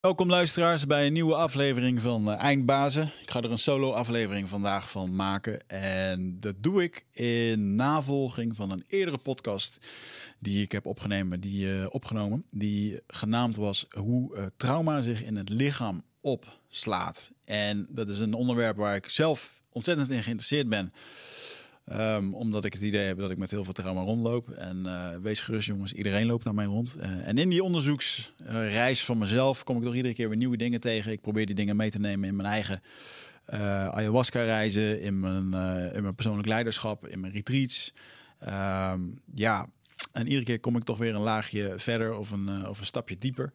Welkom luisteraars bij een nieuwe aflevering van uh, Eindbazen. Ik ga er een solo aflevering vandaag van maken. En dat doe ik in navolging van een eerdere podcast die ik heb opgenomen. Die, uh, opgenomen, die genaamd was Hoe uh, trauma zich in het lichaam opslaat. En dat is een onderwerp waar ik zelf ontzettend in geïnteresseerd ben. Um, omdat ik het idee heb dat ik met heel veel trauma rondloop. En uh, wees gerust jongens, iedereen loopt naar mij rond. Uh, en in die onderzoeksreis van mezelf kom ik toch iedere keer weer nieuwe dingen tegen. Ik probeer die dingen mee te nemen in mijn eigen uh, ayahuasca reizen, in mijn, in mijn persoonlijk leiderschap, in mijn retreats. Um, ja, en iedere keer kom ik toch weer een laagje verder of een, of een stapje dieper.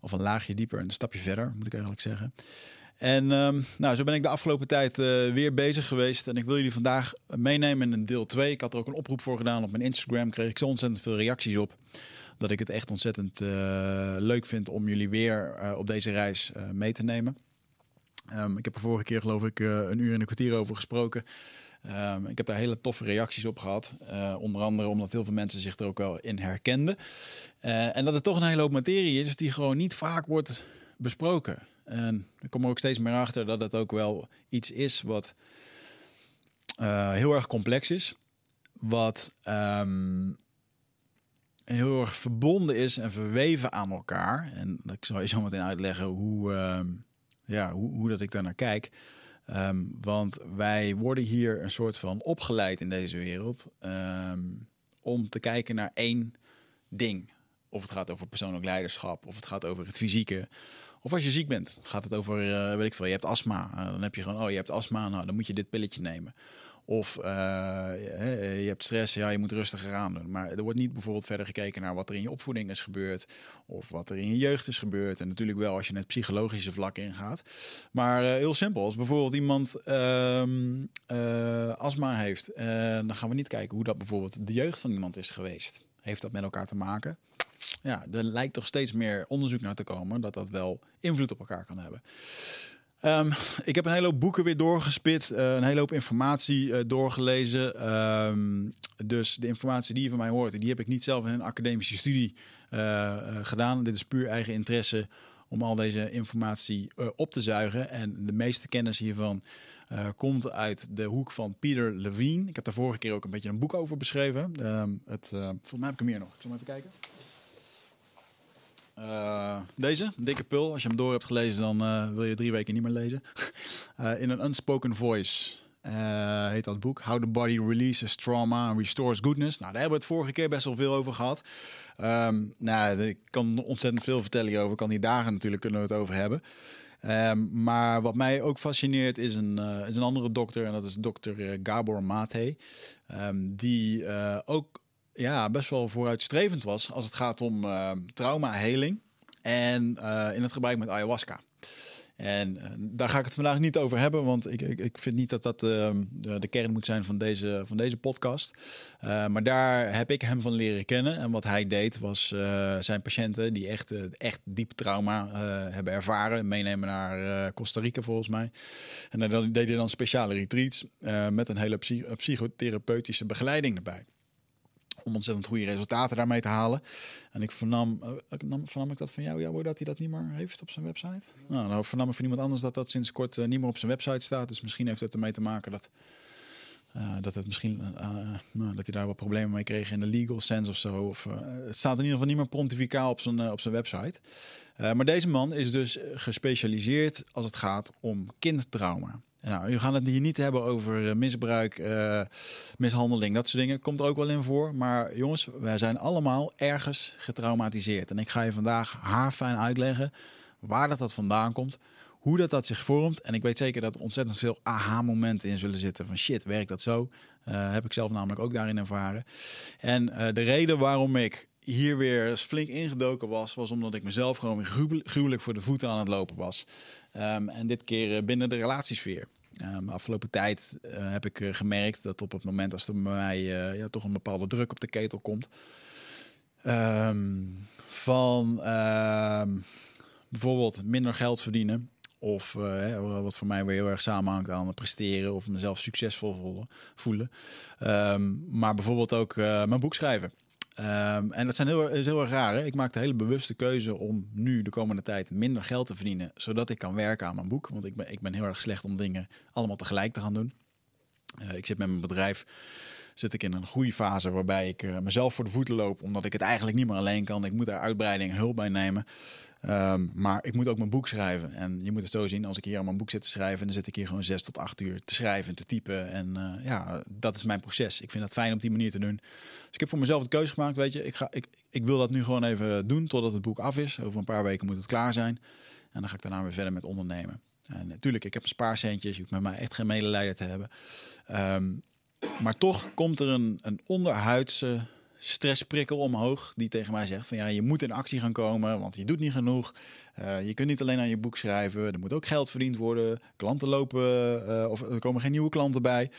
Of een laagje dieper en een stapje verder, moet ik eigenlijk zeggen. En um, nou, zo ben ik de afgelopen tijd uh, weer bezig geweest. En ik wil jullie vandaag meenemen in een deel 2. Ik had er ook een oproep voor gedaan op mijn Instagram. Kreeg ik zo ontzettend veel reacties op. Dat ik het echt ontzettend uh, leuk vind om jullie weer op deze reis mee te nemen. Um, ik heb er vorige keer geloof ik een uur en een kwartier over gesproken. Um, ik heb daar hele toffe reacties op gehad. onder andere omdat heel veel mensen zich er ook wel in herkenden. en dat het toch een hele hoop materie is die gewoon niet vaak wordt besproken. En ik kom er ook steeds meer achter dat het ook wel iets is wat uh, heel erg complex is. Wat um, heel erg verbonden is en verweven aan elkaar. En ik zal je zo meteen uitleggen hoe, um, ja, hoe, hoe dat ik daar naar kijk. Um, want wij worden hier een soort van opgeleid in deze wereld om te kijken naar één ding. Of het gaat over persoonlijk leiderschap, of het gaat over het fysieke, of als je ziek bent, gaat het over, uh, weet ik veel, je hebt astma. Uh, dan heb je gewoon, oh, je hebt astma, nou, dan moet je dit pilletje nemen. Of uh, je hebt stress, ja, je moet rustiger aan doen. Maar er wordt niet bijvoorbeeld verder gekeken naar wat er in je opvoeding is gebeurd. Of wat er in je jeugd is gebeurd. En natuurlijk wel als je net psychologische vlak ingaat. Maar heel simpel, als bijvoorbeeld iemand ehm, astma heeft. dan gaan we niet kijken hoe dat bijvoorbeeld de jeugd van iemand is geweest. Heeft dat met elkaar te maken? Ja, er lijkt toch steeds meer onderzoek naar te komen dat dat wel invloed op elkaar kan hebben. Um, ik heb een hele hoop boeken weer doorgespit, uh, een hele hoop informatie uh, doorgelezen. Um, dus de informatie die je van mij hoort, die heb ik niet zelf in een academische studie uh, gedaan. Dit is puur eigen interesse om al deze informatie op te zuigen. En de meeste kennis hiervan komt uit de hoek van Peter Levine. Ik heb daar vorige keer ook een beetje een boek over beschreven. Um, het, volgens mij heb ik hem hier nog. Ik zal even kijken. Uh, deze, dikke pul. Als je hem door hebt gelezen, dan uh, wil je drie weken niet meer lezen. uh, in een unspoken voice heet dat boek. How the body releases trauma and restores goodness. Nou, daar hebben we het vorige keer best wel veel over gehad. Um, nou, ik kan ontzettend veel vertellen hierover. Kan die dagen natuurlijk kunnen we het over hebben. Um, maar wat mij ook fascineert is een, is een andere dokter. En dat is dokter Gabor Mate. Um, die ook ja, best wel vooruitstrevend was als het gaat om uh, traumaheling en uh, in het gebruik met ayahuasca. En uh, daar ga ik het vandaag niet over hebben, want ik, ik, ik vind niet dat dat de, de, kern moet zijn van deze, van deze podcast. maar daar heb ik hem van leren kennen. En wat hij deed was zijn patiënten die echt, echt diep trauma hebben ervaren, meenemen naar Costa Rica volgens mij. En dan deed hij dan speciale retreats met een hele psy psychotherapeutische begeleiding erbij om ontzettend goede resultaten daarmee te halen. En ik vernam, uh, vernam ik dat van jou, ja, dat hij dat niet meer heeft op zijn website. Nou, nou vernam ik van iemand anders dat dat sinds kort uh, niet meer op zijn website staat. Dus misschien heeft het ermee te maken dat, uh, dat het misschien nou, dat hij daar wat problemen mee kreeg in de legal sense of zo. Of, het staat in ieder geval niet meer pontificaal op zijn, op zijn website. maar deze man is dus gespecialiseerd als het gaat om kindtrauma. Nou, we gaan het hier niet hebben over eh, misbruik, uh, mishandeling, dat soort dingen. Komt er ook wel in voor. Maar jongens, wij zijn allemaal ergens getraumatiseerd. En ik ga je vandaag haarfijn uitleggen waar dat, dat vandaan komt. Hoe dat, dat zich vormt. En ik weet zeker dat er ontzettend veel aha-momenten in zullen zitten. Van shit, werkt dat zo? Uh, heb ik zelf namelijk ook daarin ervaren. En de reden waarom ik hier weer flink ingedoken was, was omdat ik mezelf gewoon weer gruwelijk voor de voeten aan het lopen was. Um, en dit keer binnen de relatiesfeer. Um, de afgelopen tijd uh, heb ik uh, gemerkt dat op het moment als er bij mij uh, ja, toch een bepaalde druk op de ketel komt. Um, van ehm, bijvoorbeeld minder geld verdienen. Of wat voor mij weer heel erg samenhangt aan presteren of mezelf succesvol voelen. maar bijvoorbeeld ook mijn boek schrijven. Ehm, en dat zijn heel, is heel erg raar. Hè? Ik maak de hele bewuste keuze om nu de komende tijd minder geld te verdienen, zodat ik kan werken aan mijn boek. Want ik ben, ik ben heel erg slecht om dingen allemaal tegelijk te gaan doen. Uh, ik zit met mijn bedrijf zit ik in een groeifase waarbij ik uh, mezelf voor de voeten loop, omdat ik het eigenlijk niet meer alleen kan. Ik moet daar uitbreiding en hulp bij nemen. Um, maar ik moet ook mijn boek schrijven. En je moet het zo zien, als ik hier aan mijn boek zit te schrijven, dan zit ik hier gewoon zes tot acht uur te schrijven en te typen. En uh, ja, dat is mijn proces. Ik vind het fijn om op die manier te doen. Dus ik heb voor mezelf de keuze gemaakt, weet je, ik, ga, ik, ik wil dat nu gewoon even doen totdat het boek af is. Over een paar weken moet het klaar zijn. En dan ga ik daarna weer verder met ondernemen. En natuurlijk, ik heb een spaarcentjes. Je hoeft met mij echt geen medelijden te hebben. Um, maar toch komt er een, een onderhuidse stressprikkel omhoog die tegen mij zegt van ja, je moet in actie gaan komen, want je doet niet genoeg. Uh, je kunt niet alleen aan je boek schrijven, er moet ook geld verdiend worden. Klanten lopen uh, of er komen geen nieuwe klanten bij.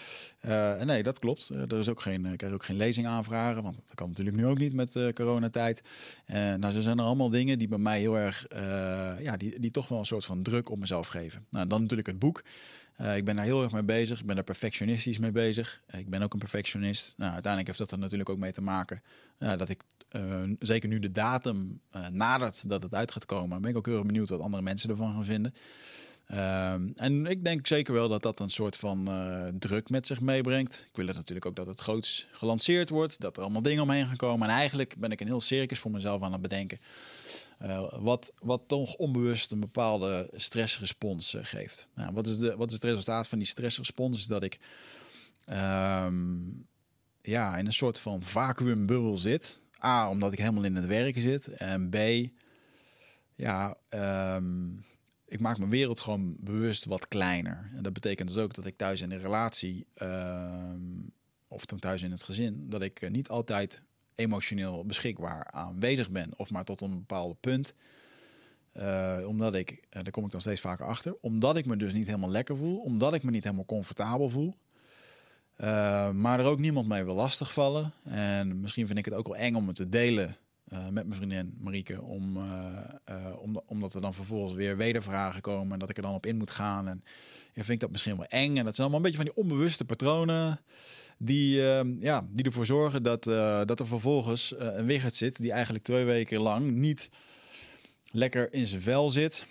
Uh, nee, dat klopt. er is ook geen, krijg ook geen lezing aanvragen, want dat kan natuurlijk nu ook niet met coronatijd. nou, zo zijn er allemaal dingen die bij mij heel erg, ja, die, die toch wel een soort van druk op mezelf geven. Nou, dan natuurlijk het boek. Uh, ik ben daar heel erg mee bezig. Ik ben daar perfectionistisch mee bezig. Uh, ik ben ook een perfectionist. Nou, uiteindelijk heeft dat er natuurlijk ook mee te maken uh, dat ik zeker nu de datum nadert dat het uit gaat komen, ben ik ook heel erg benieuwd wat andere mensen ervan gaan vinden. Ehm, en ik denk zeker wel dat dat een soort van druk met zich meebrengt. Ik wil het natuurlijk ook dat het groots gelanceerd wordt, dat er allemaal dingen omheen gaan komen. En eigenlijk ben ik een heel circus voor mezelf aan het bedenken. Uh, wat, wat toch onbewust een bepaalde stressrespons uh, geeft. Nou, wat, is de, wat is het resultaat van die stressrespons? Is dat ik um, ja, in een soort van vacuümbubbel zit. A, omdat ik helemaal in het werken zit. En B, ja, um, ik maak mijn wereld gewoon bewust wat kleiner. En dat betekent dus ook dat ik thuis in een relatie, um, of toen thuis in het gezin, dat ik uh, niet altijd emotioneel beschikbaar aanwezig ben, of maar tot een bepaald punt. Uh, omdat ik, uh, daar kom ik dan steeds vaker achter, omdat ik me dus niet helemaal lekker voel, omdat ik me niet helemaal comfortabel voel. Uh, maar er ook niemand mee wil lastigvallen. En misschien vind ik het ook wel eng om het te delen met mijn vriendin Marieke. Om, om, omdat er dan vervolgens weer wedervragen komen en dat ik er dan op in moet gaan. En ja, vind ik dat misschien wel eng. En dat zijn allemaal een beetje van die onbewuste patronen die, uh, ja, die ervoor zorgen dat, uh, dat er vervolgens uh, een Wigert zit die eigenlijk twee weken lang niet lekker in zijn vel zit.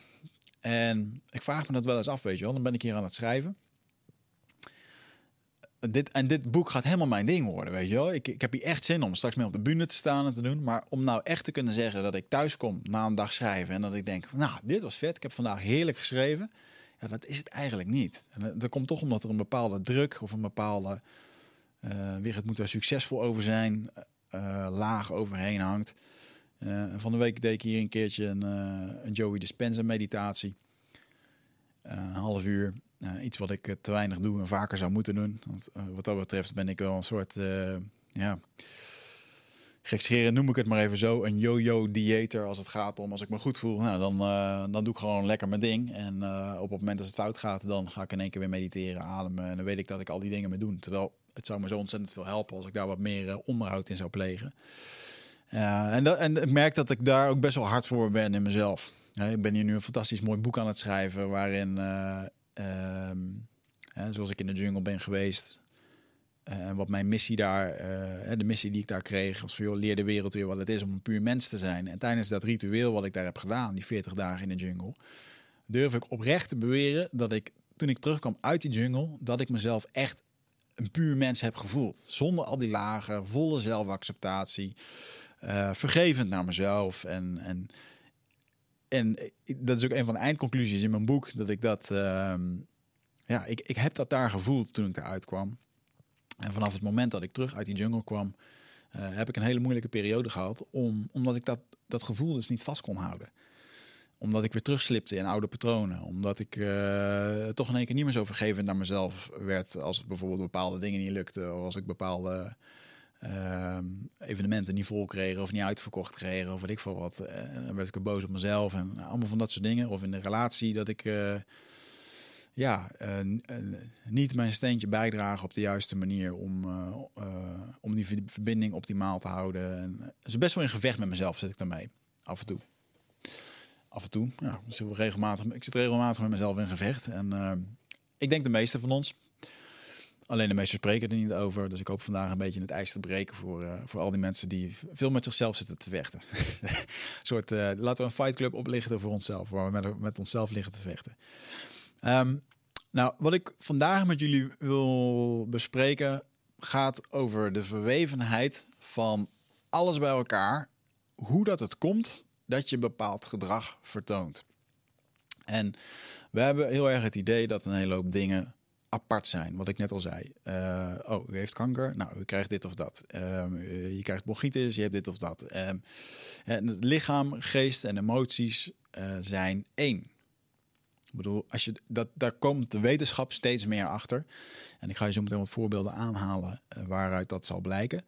En ik vraag me dat wel eens af, weet je wel. Dan ben ik hier aan het schrijven. Dit, en dit boek gaat helemaal mijn ding worden, weet je wel. Ik, ik heb hier echt zin om straks mee op de bühne te staan en te doen. Maar om nou echt te kunnen zeggen dat ik thuis kom na een dag schrijven... en dat ik denk, nou, dit was vet. Ik heb vandaag heerlijk geschreven. Ja, dat is het eigenlijk niet. En dat komt toch omdat er een bepaalde druk of een bepaalde uh, het moet er succesvol over zijn, uh, laag overheen hangt. Uh, van de week deed ik hier een keertje een, een Joey Dispenza meditatie. een half uur. iets wat ik te weinig doe en vaker zou moeten doen. Want wat dat betreft ben ik wel een soort, ja, gekscheren noem ik het maar even zo, een yo-yo dieter als het gaat om als ik me goed voel, nou, dan, dan doe ik gewoon lekker mijn ding. En op het moment dat het fout gaat, dan ga ik in één keer weer mediteren, ademen en dan weet ik dat ik al die dingen mee doen. Terwijl het zou me zo ontzettend veel helpen als ik daar wat meer uh, onderhoud in zou plegen. en, dat, en ik merk dat ik daar ook best wel hard voor ben in mezelf. ik ben hier nu een fantastisch mooi boek aan het schrijven waarin, ehm, zoals ik in de jungle ben geweest, en wat mijn missie daar, de missie die ik daar kreeg, was van leer de wereld weer wat het is om een puur mens te zijn. En tijdens dat ritueel wat ik daar heb gedaan, die 40 dagen in de jungle, durf ik oprecht te beweren dat ik, toen ik terugkwam uit die jungle, dat ik mezelf echt een puur mens heb gevoeld. Zonder al die lagen, volle zelfacceptatie, uh, vergevend naar mezelf. En, en, en dat is ook een van de eindconclusies in mijn boek, dat ik dat, ehm, ja, ik, ik heb dat daar gevoeld toen ik eruit kwam. En vanaf het moment dat ik terug uit die jungle kwam, uh, heb ik een hele moeilijke periode gehad. Om, omdat ik dat, dat gevoel dus niet vast kon houden. Omdat ik weer terugslipte in oude patronen. Omdat ik uh, toch in één keer niet meer zo vergevend naar mezelf werd. Als bijvoorbeeld bepaalde dingen niet lukten. Of als ik bepaalde uh, evenementen niet vol kreeg. Of niet uitverkocht kreeg. Of weet ik veel wat. dan werd ik boos op mezelf. En allemaal van dat soort dingen. Of in de relatie dat ik ja, uh, niet mijn steentje bijdragen op de juiste manier om, om die verbinding optimaal te houden. En het best wel in gevecht met mezelf, zit ik daarmee. Af en toe. Af en toe, ja. Ik regelmatig, ik zit regelmatig met mezelf in gevecht. En ik denk de meeste van ons. Alleen de meesten spreken er niet over. Dus ik hoop vandaag een beetje het ijs te breken voor, uh, voor al die mensen die veel met zichzelf zitten te vechten. een soort, uh, laten we een fight club oplichten voor onszelf, waar we met, met onszelf liggen te vechten. Um, nou, wat ik vandaag met jullie wil bespreken gaat over de verwevenheid van alles bij elkaar. Hoe dat het komt dat je bepaald gedrag vertoont. En we hebben heel erg het idee dat een hele hoop dingen apart zijn. Wat ik net al zei. Uh, oh, u heeft kanker. Nou, u krijgt dit of dat. Um, je krijgt bronchitis. Je hebt dit of dat. Um, het lichaam, geest en emoties uh, zijn één. Ik bedoel, als je, dat, daar komt de wetenschap steeds meer achter. En ik ga je zo meteen wat voorbeelden aanhalen uh, waaruit dat zal blijken.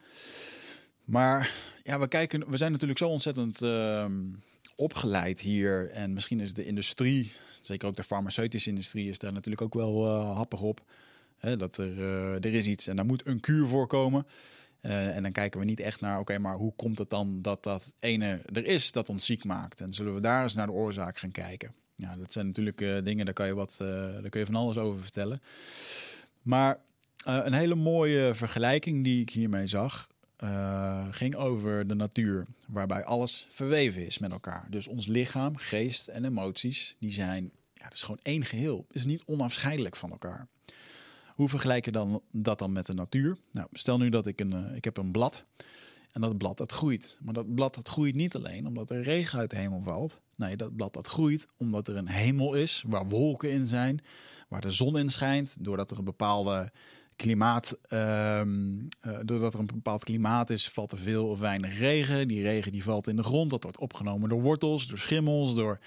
Maar ja, we, kijken, we zijn natuurlijk zo ontzettend ehm, opgeleid hier. En misschien is de industrie zeker ook de farmaceutische industrie is daar natuurlijk ook wel uh, happig op. Hè, dat er, uh, er is iets en daar moet een kuur voor komen. Uh, en dan kijken we niet echt naar, oké, maar hoe komt het dan dat dat ene er is dat ons ziek maakt? En zullen we daar eens naar de oorzaak gaan kijken? Ja, dat zijn natuurlijk dingen, daar kan je, wat, daar kun je van alles over vertellen. Maar een hele mooie vergelijking die ik hiermee zag, uh, ging over de natuur, waarbij alles verweven is met elkaar. Dus ons lichaam, geest en emoties, die zijn, ja, dat is gewoon één geheel. is niet onafscheidelijk van elkaar. Hoe vergelijk je dan dat dan met de natuur? Nou, stel nu dat ik een, uh, ik heb een blad en dat blad dat groeit. Maar dat blad dat groeit niet alleen omdat er regen uit de hemel valt. Nee, dat blad dat groeit omdat er een hemel is waar wolken in zijn, waar de zon in schijnt, doordat er een bepaalde klimaat, um, uh, doordat er een bepaald klimaat is, valt er veel of weinig regen. Die regen die valt in de grond, dat wordt opgenomen door wortels, door schimmels, door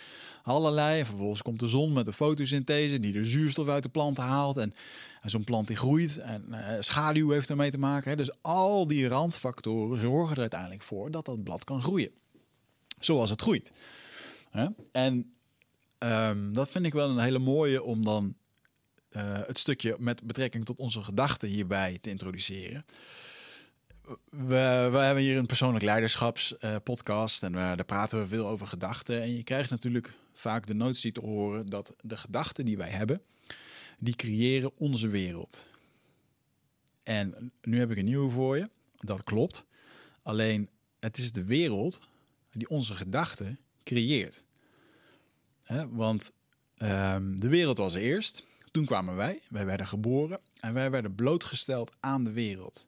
allerlei. En vervolgens komt de zon met de fotosynthese die de zuurstof uit de plant haalt. En, en zo'n plant die groeit en uh, schaduw heeft ermee te maken. Dus al die randfactoren zorgen er uiteindelijk voor dat dat blad kan groeien. Zoals het groeit. Hè? En um, dat vind ik wel een hele mooie om dan het stukje met betrekking tot onze gedachten hierbij te introduceren. We, we hebben hier een persoonlijk leiderschapspodcast uh, en we, daar praten we veel over gedachten. En je krijgt natuurlijk vaak de notie te horen dat de gedachten die wij hebben, die creëren onze wereld. En nu heb ik een nieuwe voor je. Dat klopt. Alleen het is de wereld die onze gedachten creëert. Want um, de wereld was eerst. Toen kwamen wij, wij werden geboren en wij werden blootgesteld aan de wereld.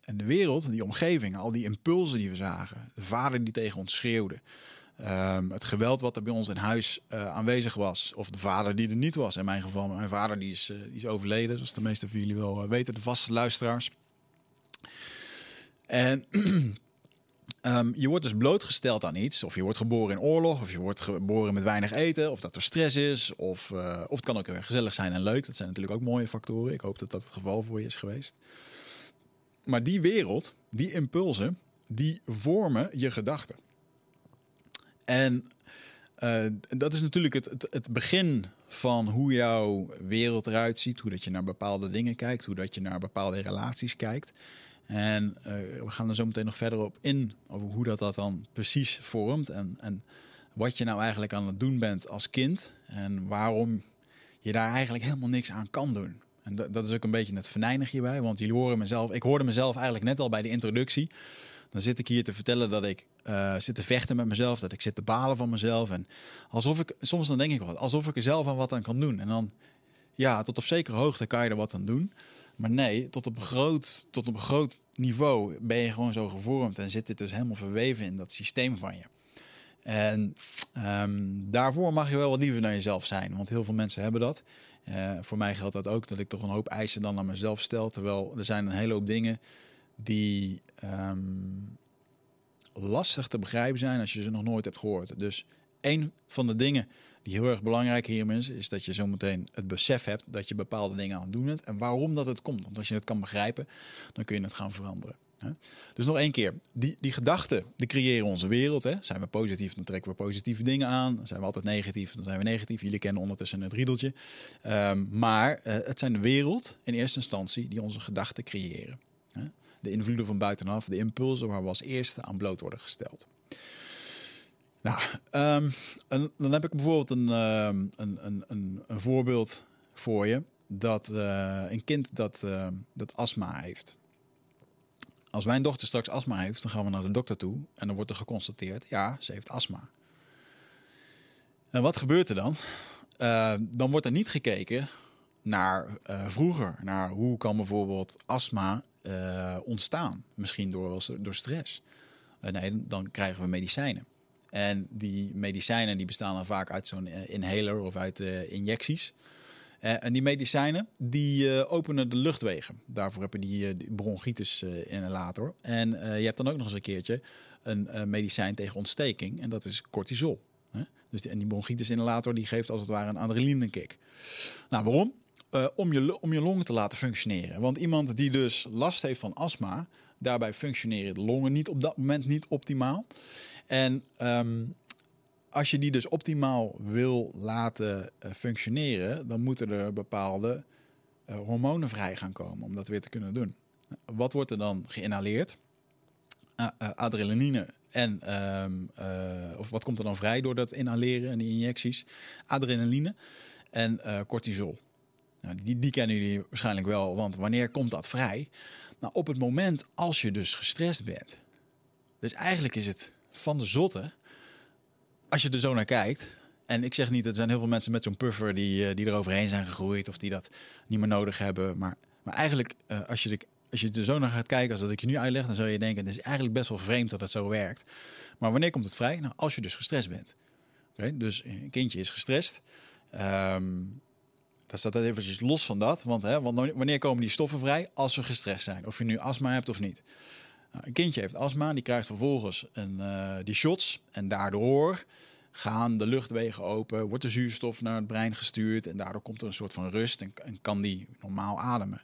En de wereld, die omgeving, al die impulsen die we zagen, de vader die tegen ons schreeuwde, um, het geweld wat er bij ons in huis uh, aanwezig was, of de vader die er niet was. In mijn geval, mijn vader die is, uh, die is overleden, zoals de meeste van jullie wel uh, weten, de vaste luisteraars. En Um, je wordt dus blootgesteld aan iets. Of je wordt geboren in oorlog. Of je wordt geboren met weinig eten. Of dat er stress is. Of, uh, of het kan ook weer gezellig zijn en leuk. Dat zijn natuurlijk ook mooie factoren. Ik hoop dat dat het geval voor je is geweest. Maar die wereld, die impulsen, die vormen je gedachten. En uh, dat is natuurlijk het, het, het, begin van hoe jouw wereld eruit ziet. Hoe dat je naar bepaalde dingen kijkt. Hoe dat je naar bepaalde relaties kijkt. En uh, we gaan er zo meteen nog verder op in over hoe dat, dat dan precies vormt. En, en wat je nou eigenlijk aan het doen bent als kind. En waarom je daar eigenlijk helemaal niks aan kan doen. En dat, is ook een beetje het venijnig hierbij. Want jullie horen mezelf. Ik hoorde mezelf eigenlijk net al bij de introductie. Dan zit ik hier te vertellen dat ik uh, zit te vechten met mezelf. Dat ik zit te balen van mezelf. En alsof ik, soms dan denk ik wel, alsof ik er zelf aan wat aan kan doen. En dan, ja, tot op zekere hoogte kan je er wat aan doen. Maar nee, tot op, een groot, tot op een groot niveau ben je gewoon zo gevormd en zit dit dus helemaal verweven in dat systeem van je. En um, daarvoor mag je wel wat liever naar jezelf zijn, want heel veel mensen hebben dat. Uh, voor mij geldt dat ook, dat ik toch een hoop eisen dan naar mezelf stel. Terwijl er zijn een hele hoop dingen die um, lastig te begrijpen zijn als je ze nog nooit hebt gehoord. Dus een van de dingen heel erg belangrijk hierin is, is dat je zometeen het besef hebt dat je bepaalde dingen aan het doen bent en waarom dat het komt. Want als je het kan begrijpen, dan kun je het gaan veranderen. Hè? Dus nog één keer, die, die gedachten, die creëren onze wereld. Hè? Zijn we positief, dan trekken we positieve dingen aan. Zijn we altijd negatief, dan zijn we negatief. Jullie kennen ondertussen het riedeltje. Um, maar uh, het zijn de wereld in eerste instantie die onze gedachten creëren. Hè? De invloeden van buitenaf, de impulsen waar we als eerste aan bloot worden gesteld. Nou, en dan heb ik bijvoorbeeld een, um, een, een, een, een, voorbeeld voor je. dat uh, een kind dat, uh, dat astma heeft. Als mijn dochter straks astma heeft, dan gaan we naar de dokter toe en dan wordt er geconstateerd, ja, ze heeft astma. En wat gebeurt er dan? Dan wordt er niet gekeken naar vroeger, naar hoe kan bijvoorbeeld astma ontstaan, misschien door, door stress. nee, dan krijgen we medicijnen. En die medicijnen die bestaan dan vaak uit zo'n inhaler of uit injecties. Uh, en die medicijnen die openen de luchtwegen. Daarvoor heb je die, die bronchitis inhalator. En je hebt dan ook nog eens een keertje een medicijn tegen ontsteking. En dat is cortisol. Hè? Dus die, en die bronchitis inhalator die geeft als het ware een adrenaline kick. Nou, waarom? om, je, om je longen te laten functioneren. Want iemand die dus last heeft van astma, daarbij functioneren de longen niet op dat moment niet optimaal. En um, als je die dus optimaal wil laten uh, functioneren, dan moeten er bepaalde uh, hormonen vrij gaan komen om dat weer te kunnen doen. Wat wordt er dan geïnhaleerd? Uh, adrenaline en um, of wat komt er dan vrij door dat inhaleren en die injecties? Adrenaline en cortisol. Nou, die, die kennen jullie waarschijnlijk wel, want wanneer komt dat vrij? Nou, op het moment als je dus gestrest bent. Dus eigenlijk is het van de zotte als je er zo naar kijkt. En ik zeg niet, er zijn heel veel mensen met zo'n puffer die, uh, die er overheen zijn gegroeid of die dat niet meer nodig hebben. Maar, maar eigenlijk, uh, als, je de, als je er zo naar gaat kijken, als dat ik je nu uitleg, dan zou je denken: het is eigenlijk best wel vreemd dat het zo werkt. Maar wanneer komt het vrij? Nou, als je dus gestrest bent. Dus een kindje is gestrest. Um, dan staat dat eventjes los van dat. Want, hè, want wanneer komen die stoffen vrij? Als we gestrest zijn. Of je nu astma hebt of niet. Nou, een kindje heeft astma, die krijgt vervolgens een, uh, die shots. En daardoor gaan de luchtwegen open, wordt de zuurstof naar het brein gestuurd. En daardoor komt er een soort van rust en, kan die normaal ademen.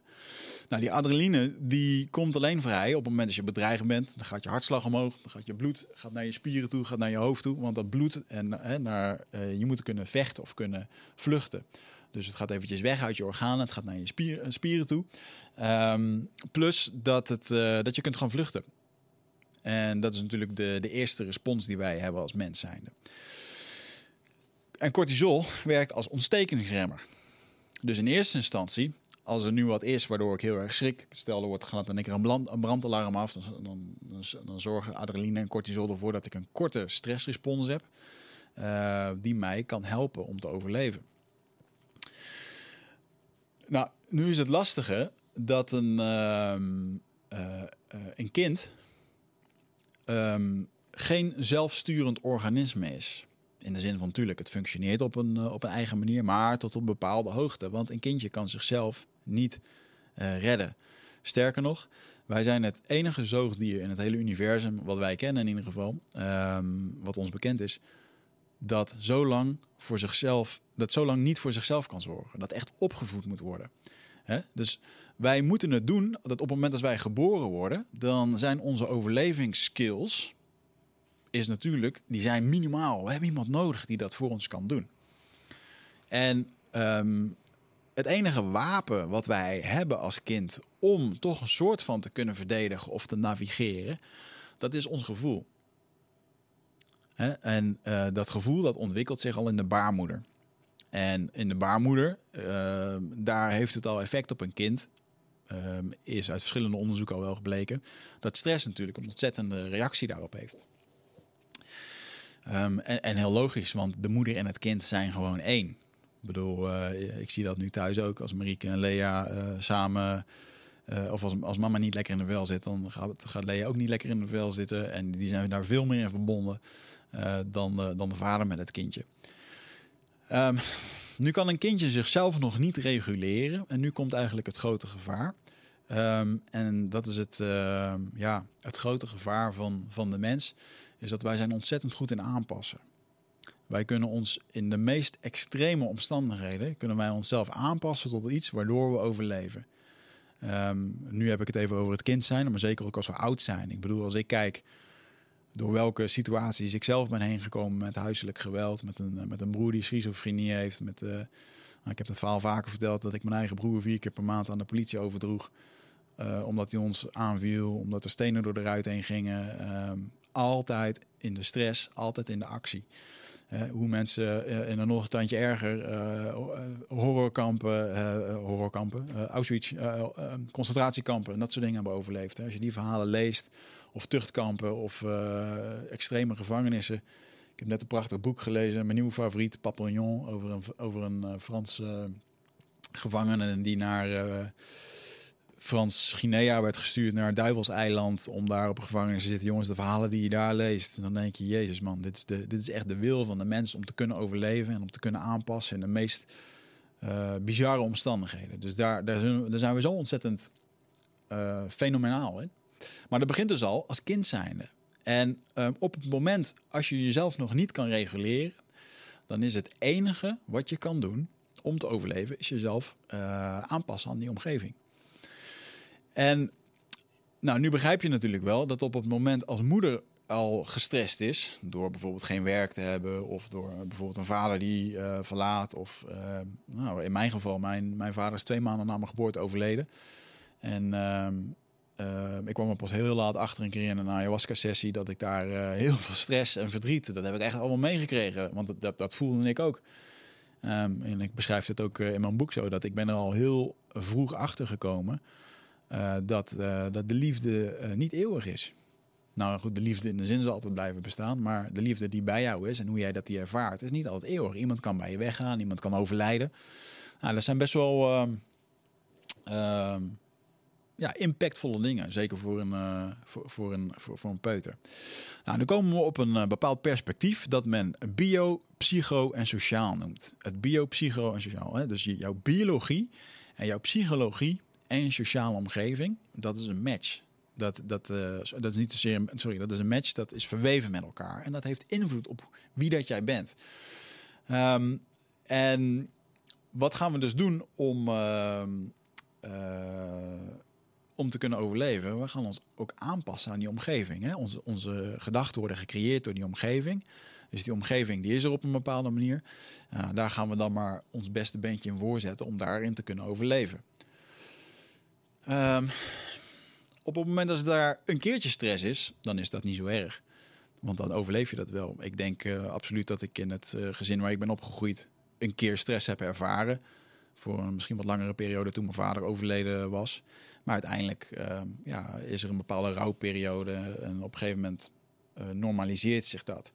Nou, die adrenaline die komt alleen vrij op het moment dat je bedreigd bent. Dan gaat je hartslag omhoog, dan gaat je bloed gaat naar je spieren toe, gaat naar je hoofd toe. Want dat bloed en hè, naar, uh, je moet kunnen vechten of kunnen vluchten. Dus het gaat eventjes weg uit je organen, het gaat naar je spier, eh, spieren toe. Um, plus dat, het, uh, dat je kunt gaan vluchten. En dat is natuurlijk de, de eerste respons die wij hebben als mens zijnde. En cortisol werkt als ontstekingsremmer. Dus in eerste instantie, als er nu wat is waardoor ik heel erg schrik, stel er wordt gaat dan een keer een, een brandalarm af, dan, dan, dan, zorgen adrenaline en cortisol ervoor dat ik een korte stressrespons heb, uh, die mij kan helpen om te overleven. Nou, nu is het lastige dat een, uh, uh, een kind um, geen zelfsturend organisme is. In de zin van, natuurlijk, het functioneert op een, op een eigen manier, maar tot op bepaalde hoogte. Want een kindje kan zichzelf niet redden. Sterker nog, wij zijn het enige zoogdier in het hele universum, wat wij kennen in ieder geval, um, wat ons bekend is, dat zo lang voor zichzelf, dat zo lang niet voor zichzelf kan zorgen. Dat echt opgevoed moet worden. He? Dus wij moeten het doen dat op het moment dat wij geboren worden, dan zijn onze overlevingsskills is natuurlijk, die zijn minimaal. We hebben iemand nodig die dat voor ons kan doen. En um, het enige wapen wat wij hebben als kind om toch een soort van te kunnen verdedigen of te navigeren, dat is ons gevoel. En uh, dat gevoel dat ontwikkelt zich al in de baarmoeder. En in de baarmoeder, uh, daar heeft het al effect op een kind. Uh, is uit verschillende onderzoeken al wel gebleken. Dat stress natuurlijk een ontzettende reactie daarop heeft. Um, en, heel logisch, want de moeder en het kind zijn gewoon één. Ik bedoel, uh, ik zie dat nu thuis ook. Als Marieke en Lea samen uh, of als, als mama niet lekker in de vel zit, dan gaat, gaat Lea ook niet lekker in de vel zitten. En die zijn daar veel meer in verbonden dan, dan de vader met het kindje. Um, nu kan een kindje zichzelf nog niet reguleren. En nu komt eigenlijk het grote gevaar. Um, en dat is het, uh, ja, het grote gevaar van, van de mens. Is dat wij zijn ontzettend goed in aanpassen. Wij kunnen ons in de meest extreme omstandigheden... kunnen wij onszelf aanpassen tot iets waardoor we overleven. Nu heb ik het even over het kind zijn, maar zeker ook als we oud zijn. Ik bedoel, als ik kijk door welke situaties ik zelf ben heen gekomen met huiselijk geweld, met een, met een broer die schizofrenie heeft. Met, uh, ik heb het verhaal vaker verteld dat ik mijn eigen broer vier keer per maand aan de politie overdroeg. Uh, omdat hij ons aanviel, omdat er stenen door de ruit heen gingen. Uh, altijd in de stress, altijd in de actie. hoe mensen in een nog een tandje erger horrorkampen, horrorkampen Auschwitz, concentratiekampen en dat soort dingen hebben overleefd. Als je die verhalen leest, of tuchtkampen of extreme gevangenissen. Ik heb net een prachtig boek gelezen, mijn nieuwe favoriet, Papillon, over een, over een Franse gevangene die naar Frans Guinea werd gestuurd naar Duivelseiland om daar op een gevangenis te zitten. Jongens, de verhalen die je daar leest, dan denk je, jezus man, dit is, de, dit is echt de wil van de mens om te kunnen overleven en om te kunnen aanpassen in de meest uh, bizarre omstandigheden. Dus daar, daar, zijn, daar zijn we zo ontzettend uh, fenomenaal in. Maar dat begint dus al als kind zijnde. En um, op het moment als je jezelf nog niet kan reguleren, dan is het enige wat je kan doen om te overleven, is jezelf uh, aanpassen aan die omgeving. En nou, nu begrijp je natuurlijk wel dat op het moment als moeder al gestrest is door bijvoorbeeld geen werk te hebben of door bijvoorbeeld een vader die uh, verlaat of uh, nou, in mijn geval mijn, mijn vader is twee maanden na mijn geboorte overleden en uh, ik kwam er pas heel laat achter een keer in een ayahuasca sessie dat ik daar heel veel stress en verdriet dat heb ik echt allemaal meegekregen want dat, dat voelde ik ook um, en ik beschrijf het ook in mijn boek zo dat ik ben er al heel vroeg achter gekomen uh, dat, dat de liefde niet eeuwig is. Nou goed, de liefde in de zin zal altijd blijven bestaan, maar de liefde die bij jou is en hoe jij dat die ervaart, is niet altijd eeuwig. Iemand kan bij je weggaan, iemand kan overlijden. Nou, dat zijn best wel ehm, ehm, ja, impactvolle dingen, zeker voor een, voor, voor, een, voor, voor, een peuter. Nou, nu komen we op een bepaald perspectief dat men bio, psycho en sociaal noemt. Het bio, psycho en sociaal. Hè? Dus jouw biologie en jouw psychologie en sociale omgeving, dat is een match. Dat, dat, uh, dat is niet zozeer, sorry, dat is een match, dat is verweven met elkaar. En dat heeft invloed op wie dat jij bent. Um, en wat gaan we dus doen om, uh, om te kunnen overleven? We gaan ons ook aanpassen aan die omgeving. Hè? Onze, onze gedachten worden gecreëerd door die omgeving. Dus die omgeving die is er op een bepaalde manier. daar gaan we dan maar ons beste beentje in voorzetten om daarin te kunnen overleven. Um, op het moment dat er daar een keertje stress is, dan is dat niet zo erg. Want dan overleef je dat wel. Ik denk uh, absoluut dat ik in het uh, gezin waar ik ben opgegroeid een keer stress heb ervaren. Voor een misschien wat langere periode toen mijn vader overleden was. Maar uiteindelijk uh, ja, is er een bepaalde rouwperiode. En op een gegeven moment uh, normaliseert zich dat.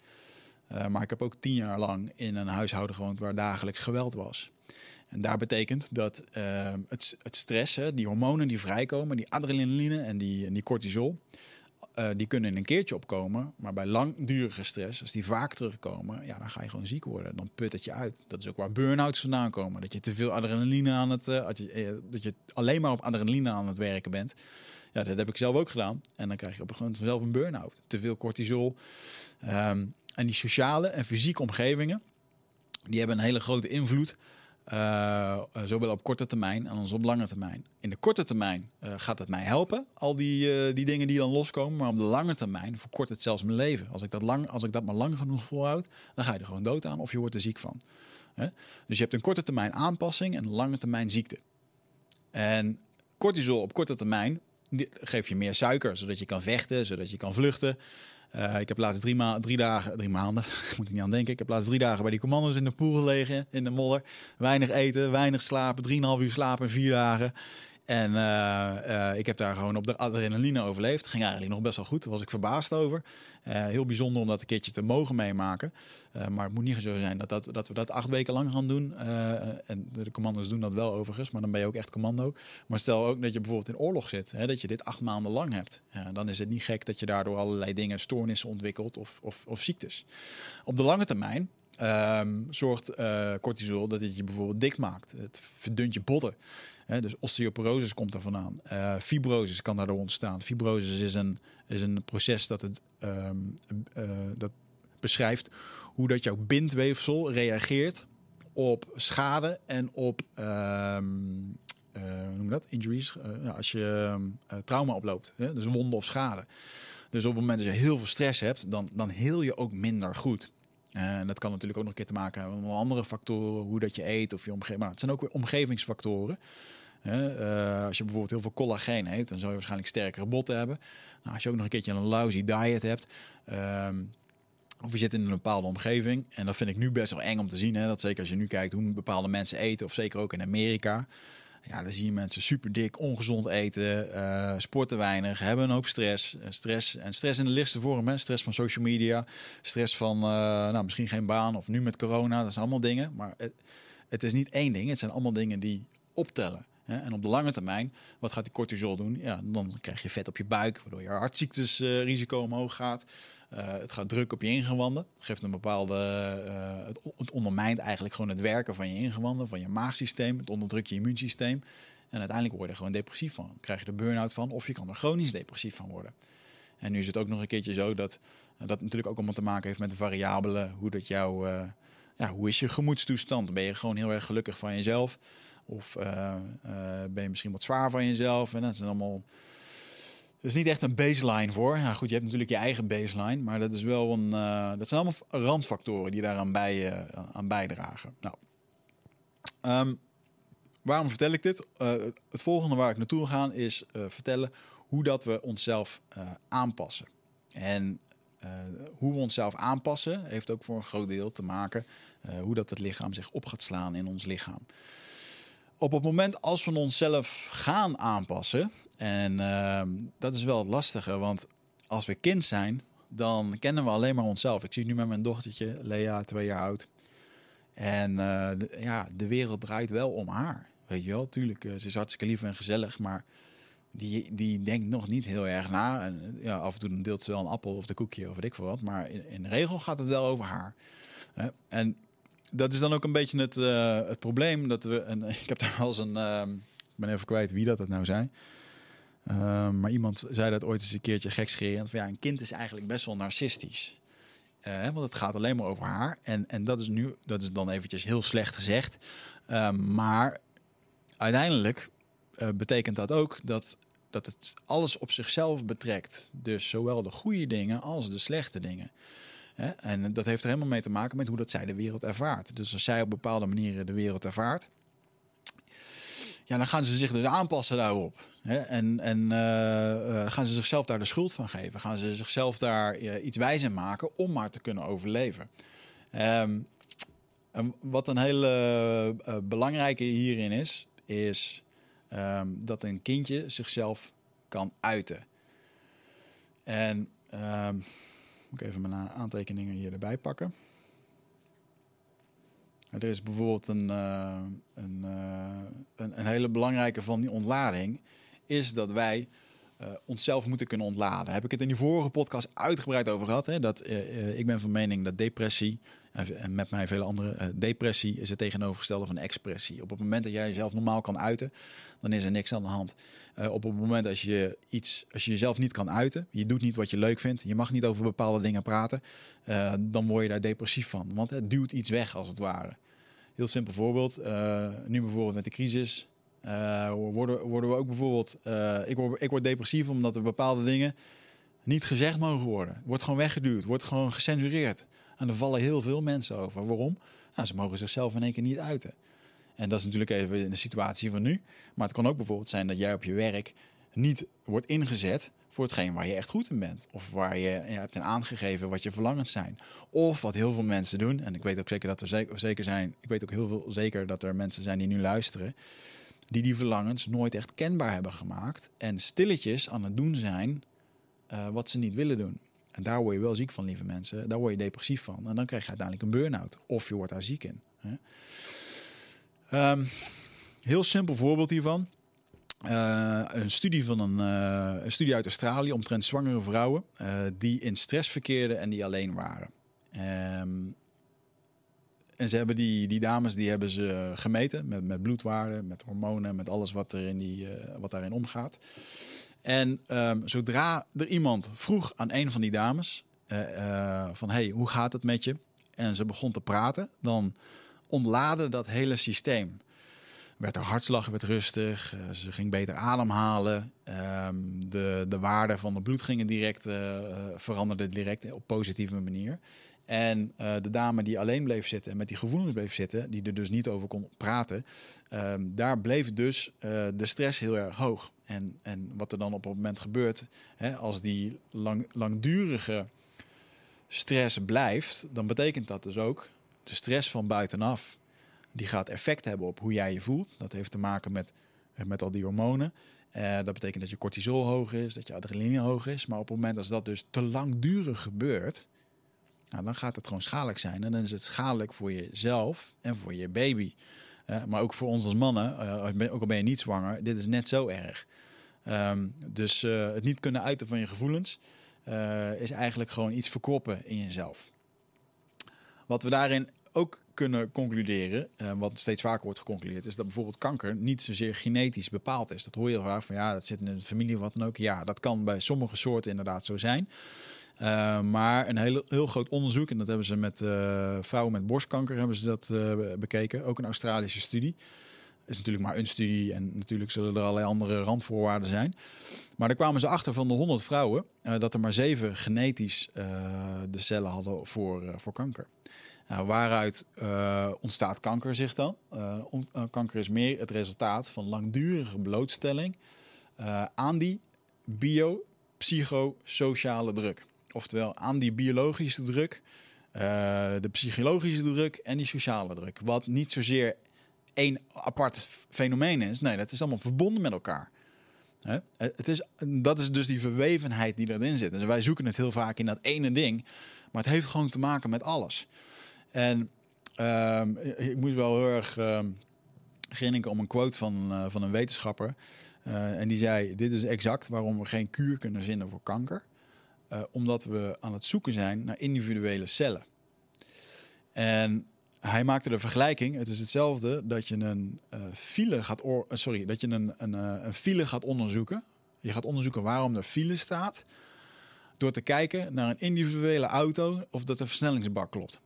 maar ik heb ook tien jaar lang in een huishouden gewoond waar dagelijks geweld was. En daar betekent dat uh, het, het stress, die hormonen die vrijkomen, die adrenaline en die, en die cortisol, uh, die kunnen in een keertje opkomen. Maar bij langdurige stress, als die vaak terugkomen, ja, dan ga je gewoon ziek worden. Dan put het je uit. Dat is ook waar burn-outs vandaan komen. Dat je te veel adrenaline aan het, uh, dat, je, dat je alleen maar op adrenaline aan het werken bent. Ja, dat heb ik zelf ook gedaan. En dan krijg je op een gegeven moment zelf een burn-out. Te veel cortisol. Um, en die sociale en fysieke omgevingen, die hebben een hele grote invloed uh, zowel op korte termijn als op lange termijn. In de korte termijn uh, gaat het mij helpen, al die, uh, die dingen die dan loskomen. Maar op de lange termijn verkort het zelfs mijn leven. Als ik dat, lang, als ik dat maar lang genoeg volhoud, dan ga je er gewoon dood aan of je wordt er ziek van. Dus je hebt een korte termijn aanpassing en een lange termijn ziekte. En cortisol op korte termijn geeft je meer suiker, zodat je kan vechten, zodat je kan vluchten. Uh, ik heb laatst drie, ma drie dagen, drie maanden, moet ik niet aan denken. Ik heb laatst drie dagen bij die commando's in de pool gelegen, in de modder. Weinig eten, weinig slapen, drieënhalf uur slapen, vier dagen. En uh, uh, ik heb daar gewoon op de adrenaline overleefd. Ging eigenlijk nog best wel goed. Daar was ik verbaasd over. Uh, heel bijzonder om dat een keertje te mogen meemaken. maar het moet niet zo zijn dat, dat, dat we dat acht weken lang gaan doen. en de commando's doen dat wel overigens, maar dan ben je ook echt commando. Maar stel ook dat je bijvoorbeeld in oorlog zit. Hè, dat je dit acht maanden lang hebt. dan is het niet gek dat je daardoor allerlei dingen, stoornissen ontwikkelt of, of, of ziektes. Op de lange termijn zorgt cortisol dat het je bijvoorbeeld dik maakt. Het verdunt je botten dus osteoporose komt er vandaan. Uh, kan daardoor ontstaan. Fibrosis is een, is een proces dat, het, um, uh, dat beschrijft hoe dat jouw bindweefsel reageert op schade en op um, hoe noem dat? injuries. Als je trauma oploopt, dus wonden of schade. Dus op het moment dat je heel veel stress hebt, dan, dan heel je ook minder goed. En dat kan natuurlijk ook nog een keer te maken hebben met andere factoren, hoe dat je eet of je omgeving. Maar het zijn ook weer omgevingsfactoren. Uh, als je bijvoorbeeld heel veel collageen heeft, dan zou je waarschijnlijk sterkere botten hebben. Nou, als je ook nog een keertje een lousy diet hebt, um, Of je zit in een bepaalde omgeving. En dat vind ik nu best wel eng om te zien. Hè? Dat zeker als je nu kijkt hoe bepaalde mensen eten. Of zeker ook in Amerika. Ja, dan zie je mensen super dik, ongezond eten, uh, sporten weinig, hebben een hoop stress. Uh, stress en stress in de lichtste vorm. Stress van social media, stress van uh, nou, misschien geen baan of nu met corona. Dat zijn allemaal dingen. Maar het, het is niet één ding. Het zijn allemaal dingen die optellen. En op de lange termijn, wat gaat die cortisol doen? Ja, dan krijg je vet op je buik, waardoor je hartziektesrisico omhoog gaat. Uh, het gaat druk op je ingewanden. Het geeft een bepaalde. Uh, het, het, ondermijnt eigenlijk gewoon het werken van je ingewanden, van je maagsysteem. Het onderdrukt je immuunsysteem. En uiteindelijk word je er gewoon depressief van. krijg je er burn-out van, of je kan er chronisch depressief van worden. En nu is het ook nog een keertje zo dat dat natuurlijk ook allemaal te maken heeft met de variabelen. Hoe dat jouw. Uh, ja, hoe is je gemoedstoestand? Ben je gewoon heel erg gelukkig van jezelf? Of ben je misschien wat zwaar van jezelf? En dat zijn allemaal er is niet echt een baseline voor. Ja, goed, je hebt natuurlijk je eigen baseline, maar dat is wel een. Uh, dat zijn allemaal randfactoren die daaraan bij, uh, aan bijdragen. Nou, um, waarom vertel ik dit? Uh, het volgende waar ik naartoe ga is vertellen hoe dat we onszelf aanpassen. En hoe we onszelf aanpassen heeft ook voor een groot deel te maken hoe dat het lichaam zich op gaat slaan in ons lichaam op het moment als we onszelf gaan aanpassen, en uh, dat is wel het lastige, want als we kind zijn, dan kennen we alleen maar onszelf. Ik zie nu met mijn dochtertje, Lea, twee jaar oud. En de, ja, de wereld draait wel om haar. Weet je wel, tuurlijk, uh, ze is hartstikke lief en gezellig, maar die, die denkt nog niet heel erg na. En ja, af en toe deelt ze wel een appel of de koekje of weet ik veel wat. Maar in, in de regel gaat het wel over haar. En dat is dan ook een beetje het, uh, het probleem. Dat we, ik heb daar wel eens een. Uh, ik ben even kwijt wie dat het nou zei. Uh, maar iemand zei dat ooit eens een keertje gekscherend. Van ja, een kind is eigenlijk best wel narcistisch. Uh, want het gaat alleen maar over haar. En, en dat is nu, dat is dan eventjes heel slecht gezegd. Ehm, maar uiteindelijk betekent dat ook dat, dat het alles op zichzelf betrekt. Dus zowel de goede dingen als de slechte dingen. En dat heeft er helemaal mee te maken met hoe dat zij de wereld ervaart. Dus als zij op bepaalde manieren de wereld ervaart, ja, dan gaan ze zich dus aanpassen daarop. En, en uh, gaan ze zichzelf daar de schuld van geven? Gaan ze zichzelf daar uh, iets wijs maken om maar te kunnen overleven? Um, en wat een hele belangrijke hierin is, is um, dat een kindje zichzelf kan uiten. En um, moet ik even mijn aantekeningen hier erbij pakken. Er is bijvoorbeeld een, uh, een, uh, een, een, hele belangrijke van die ontlading, is dat wij uh, onszelf moeten kunnen ontladen. Daar heb ik het in die vorige podcast uitgebreid over gehad. Hè? Dat, ik ben van mening dat depressie en met mij vele andere. Uh, depressie is het tegenovergestelde van expressie. Op het moment dat jij jezelf normaal kan uiten, dan is er niks aan de hand. Uh, op het moment als je iets, als je jezelf niet kan uiten, je doet niet wat je leuk vindt, je mag niet over bepaalde dingen praten, uh, dan word je daar depressief van. Want het duwt iets weg als het ware. Heel simpel voorbeeld. nu bijvoorbeeld met de crisis. worden, worden we ook bijvoorbeeld. ik, word, ik word depressief omdat er bepaalde dingen niet gezegd mogen worden. Wordt gewoon weggeduwd, wordt gewoon gecensureerd. En er vallen heel veel mensen over. Waarom? Nou, ze mogen zichzelf in één keer niet uiten. En dat is natuurlijk even in de situatie van nu. Maar het kan ook bijvoorbeeld zijn dat jij op je werk niet wordt ingezet voor hetgeen waar je echt goed in bent. Of waar je, hebt aangegeven wat je verlangens zijn. Of wat heel veel mensen doen. En ik weet ook zeker dat er zeker, zijn. Ik weet ook heel veel zeker dat er mensen zijn die nu luisteren. Die die verlangens nooit echt kenbaar hebben gemaakt. En stilletjes aan het doen zijn uh, wat ze niet willen doen. En daar word je wel ziek van, lieve mensen. Daar word je depressief van. En dan krijg je uiteindelijk een burn-out. Of je wordt daar ziek in. Um, heel simpel voorbeeld hiervan. Uh, een studie van een, uh, een, studie uit Australië omtrent zwangere vrouwen uh, die in stress verkeerden en die alleen waren. Um, en ze hebben die, die dames die hebben ze gemeten met, met bloedwaarden, met hormonen, met alles wat, er in die, wat daarin omgaat. En um, zodra er iemand vroeg aan een van die dames uh, uh, van hey, hoe gaat het met je? En ze begon te praten, dan ontlaadde dat hele systeem. Werd haar hartslag werd rustig, uh, ze ging beter ademhalen. Um, de, de waarde van het bloed gingen direct, veranderde direct op positieve manier. En uh, de dame die alleen bleef zitten en met die gevoelens bleef zitten, die er dus niet over kon praten, um, daar bleef dus uh, de stress heel erg hoog. En, en wat er dan op het moment gebeurt, hè, als die lang, langdurige stress blijft, dan betekent dat dus ook de stress van buitenaf. Die gaat effect hebben op hoe jij je voelt. Dat heeft te maken met, met al die hormonen. Dat betekent dat je cortisol hoog is, dat je adrenaline hoog is. Maar op het moment dat dat dus te langdurig gebeurt, nou, dan gaat het gewoon schadelijk zijn. En dan is het schadelijk voor jezelf en voor je baby. Uh, maar ook voor ons als mannen, uh, ook al ben je niet zwanger, dit is net zo erg. Um, dus het niet kunnen uiten van je gevoelens is eigenlijk gewoon iets verkroppen in jezelf. Wat we daarin ook kunnen concluderen, wat steeds vaker wordt geconcludeerd, is dat bijvoorbeeld kanker niet zozeer genetisch bepaald is. Dat hoor je heel vaak van ja, dat zit in de familie wat dan ook. Ja, dat kan bij sommige soorten inderdaad zo zijn. Uh, maar een heel, heel groot onderzoek, en dat hebben ze met uh, vrouwen met borstkanker hebben ze dat bekeken, ook een Australische studie. Is natuurlijk maar een studie en natuurlijk zullen er allerlei andere randvoorwaarden zijn. Maar daar kwamen ze achter van de 100 vrouwen dat er maar zeven genetisch de cellen hadden voor, voor kanker. Nou, waaruit ontstaat kanker zich dan? Kanker is meer het resultaat van langdurige blootstelling aan die biopsychosociale druk. Oftewel aan die biologische druk, de psychologische druk en die sociale druk. Wat niet zozeer één apart fenomeen is. Nee, dat is allemaal verbonden met elkaar. Hè? Het is, dat is dus die verwevenheid die erin zit. Dus wij zoeken het heel vaak in dat ene ding. Maar het heeft gewoon te maken met alles. En um, ik moest wel heel erg um, grinniken om een quote van, uh, van een wetenschapper. En die zei: Dit is exact waarom we geen kuur kunnen vinden voor kanker. Uh, omdat we aan het zoeken zijn naar individuele cellen. En hij maakte de vergelijking: het is hetzelfde dat je een file gaat, sorry, dat je een, een, een file gaat onderzoeken. Je gaat onderzoeken waarom er file staat. Door te kijken naar een individuele auto of dat de versnellingsbak klopt.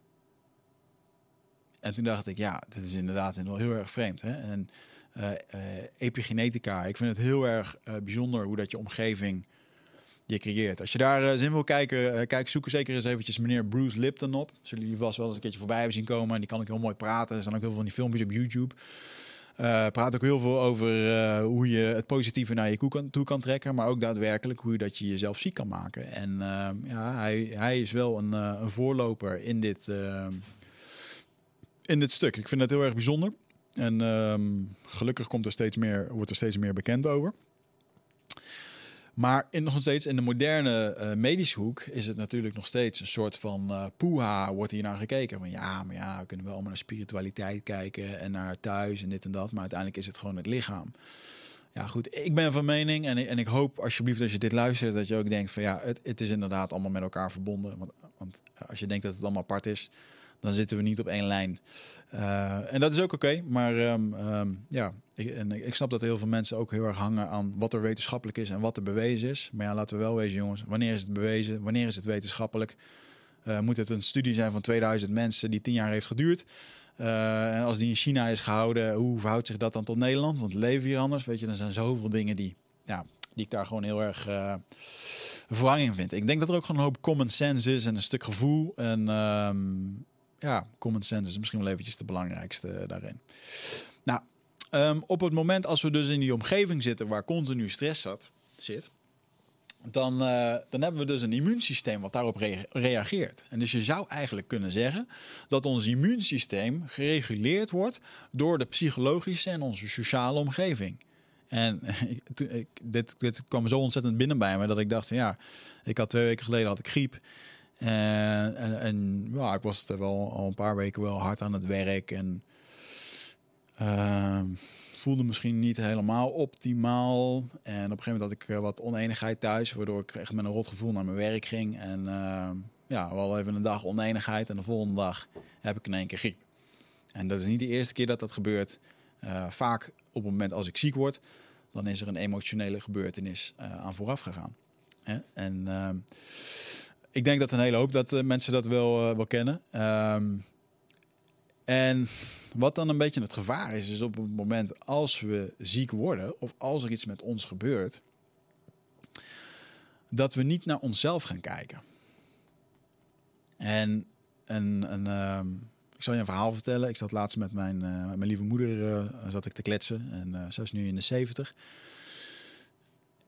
En toen dacht ik, ja, dit is inderdaad wel heel erg vreemd. Hè? En epigenetica, ik vind het heel erg bijzonder hoe dat je omgeving je creëert. Als je daar zin wil kijken, kijk, zoek zeker eens eventjes meneer Bruce Lipton op. Zullen jullie vast wel eens een keertje voorbij hebben zien komen. En die kan ik heel mooi praten. Er staan ook heel veel van die filmpjes op YouTube. praat ook heel veel over hoe je het positieve naar je toe kan trekken, maar ook daadwerkelijk hoe je dat je jezelf ziek kan maken. En ja, hij, hij is wel een, een voorloper in dit, in dit stuk. Ik vind het heel erg bijzonder. En um, gelukkig komt er steeds meer, wordt er steeds meer bekend over. Maar in, nog steeds in de moderne uh, medische hoek is het natuurlijk nog steeds een soort van uh, poeha, wordt hier naar gekeken. Van ja, maar ja, we kunnen wel allemaal naar spiritualiteit kijken en naar thuis en dit en dat. Maar uiteindelijk is het gewoon het lichaam. Ja, goed, ik ben van mening en, en ik hoop alsjeblieft als je dit luistert dat je ook denkt van ja, het, het is inderdaad allemaal met elkaar verbonden. Want, want als je denkt dat het allemaal apart is, dan zitten we niet op één lijn. Uh, en dat is ook oké. Maar um, um, ja, ik, en ik snap dat heel veel mensen ook heel erg hangen aan wat er wetenschappelijk is en wat er bewezen is. Maar ja, laten we wel wezen, jongens. Wanneer is het bewezen? Wanneer is het wetenschappelijk? Uh, moet het een studie zijn van 2000 mensen die tien jaar heeft geduurd? Uh, en als die in China is gehouden, hoe verhoudt zich dat dan tot Nederland? Want leven hier anders, weet je, er zijn zoveel dingen die, ja, die ik daar gewoon heel erg uh, vervanging vind. Ik denk dat er ook gewoon een hoop common sense is en een stuk gevoel. En um, ja, common sense is misschien wel eventjes de belangrijkste daarin. Nou, um, op het moment als we dus in die omgeving zitten waar continu stress zat, zit, dan, uh, dan hebben we dus een immuunsysteem wat daarop re reageert. En dus je zou eigenlijk kunnen zeggen dat ons immuunsysteem gereguleerd wordt door de psychologische en onze sociale omgeving. En ik, dit, dit kwam zo ontzettend binnen bij me dat ik dacht van ja, ik had twee weken geleden had ik griep. En, en, en ja, ik was er wel al een paar weken wel hard aan het werk. En uh, voelde misschien niet helemaal optimaal. En op een gegeven moment had ik uh, wat oneenigheid thuis. Waardoor ik echt met een rot gevoel naar mijn werk ging. En uh, ja, wel even een dag oneenigheid. En de volgende dag heb ik in één keer griep. En dat is niet de eerste keer dat dat gebeurt. Uh, vaak op het moment als ik ziek word, dan is er een emotionele gebeurtenis aan vooraf gegaan. En ehm, ik denk dat een hele hoop dat uh, mensen dat wel, uh, wel kennen. Um, en wat dan een beetje het gevaar is, is op het moment als we ziek worden of als er iets met ons gebeurt, dat we niet naar onszelf gaan kijken. En een, een, um, ik zal je een verhaal vertellen. Ik zat laatst met mijn, uh, met mijn lieve moeder zat ik te kletsen en zij is nu in de 70.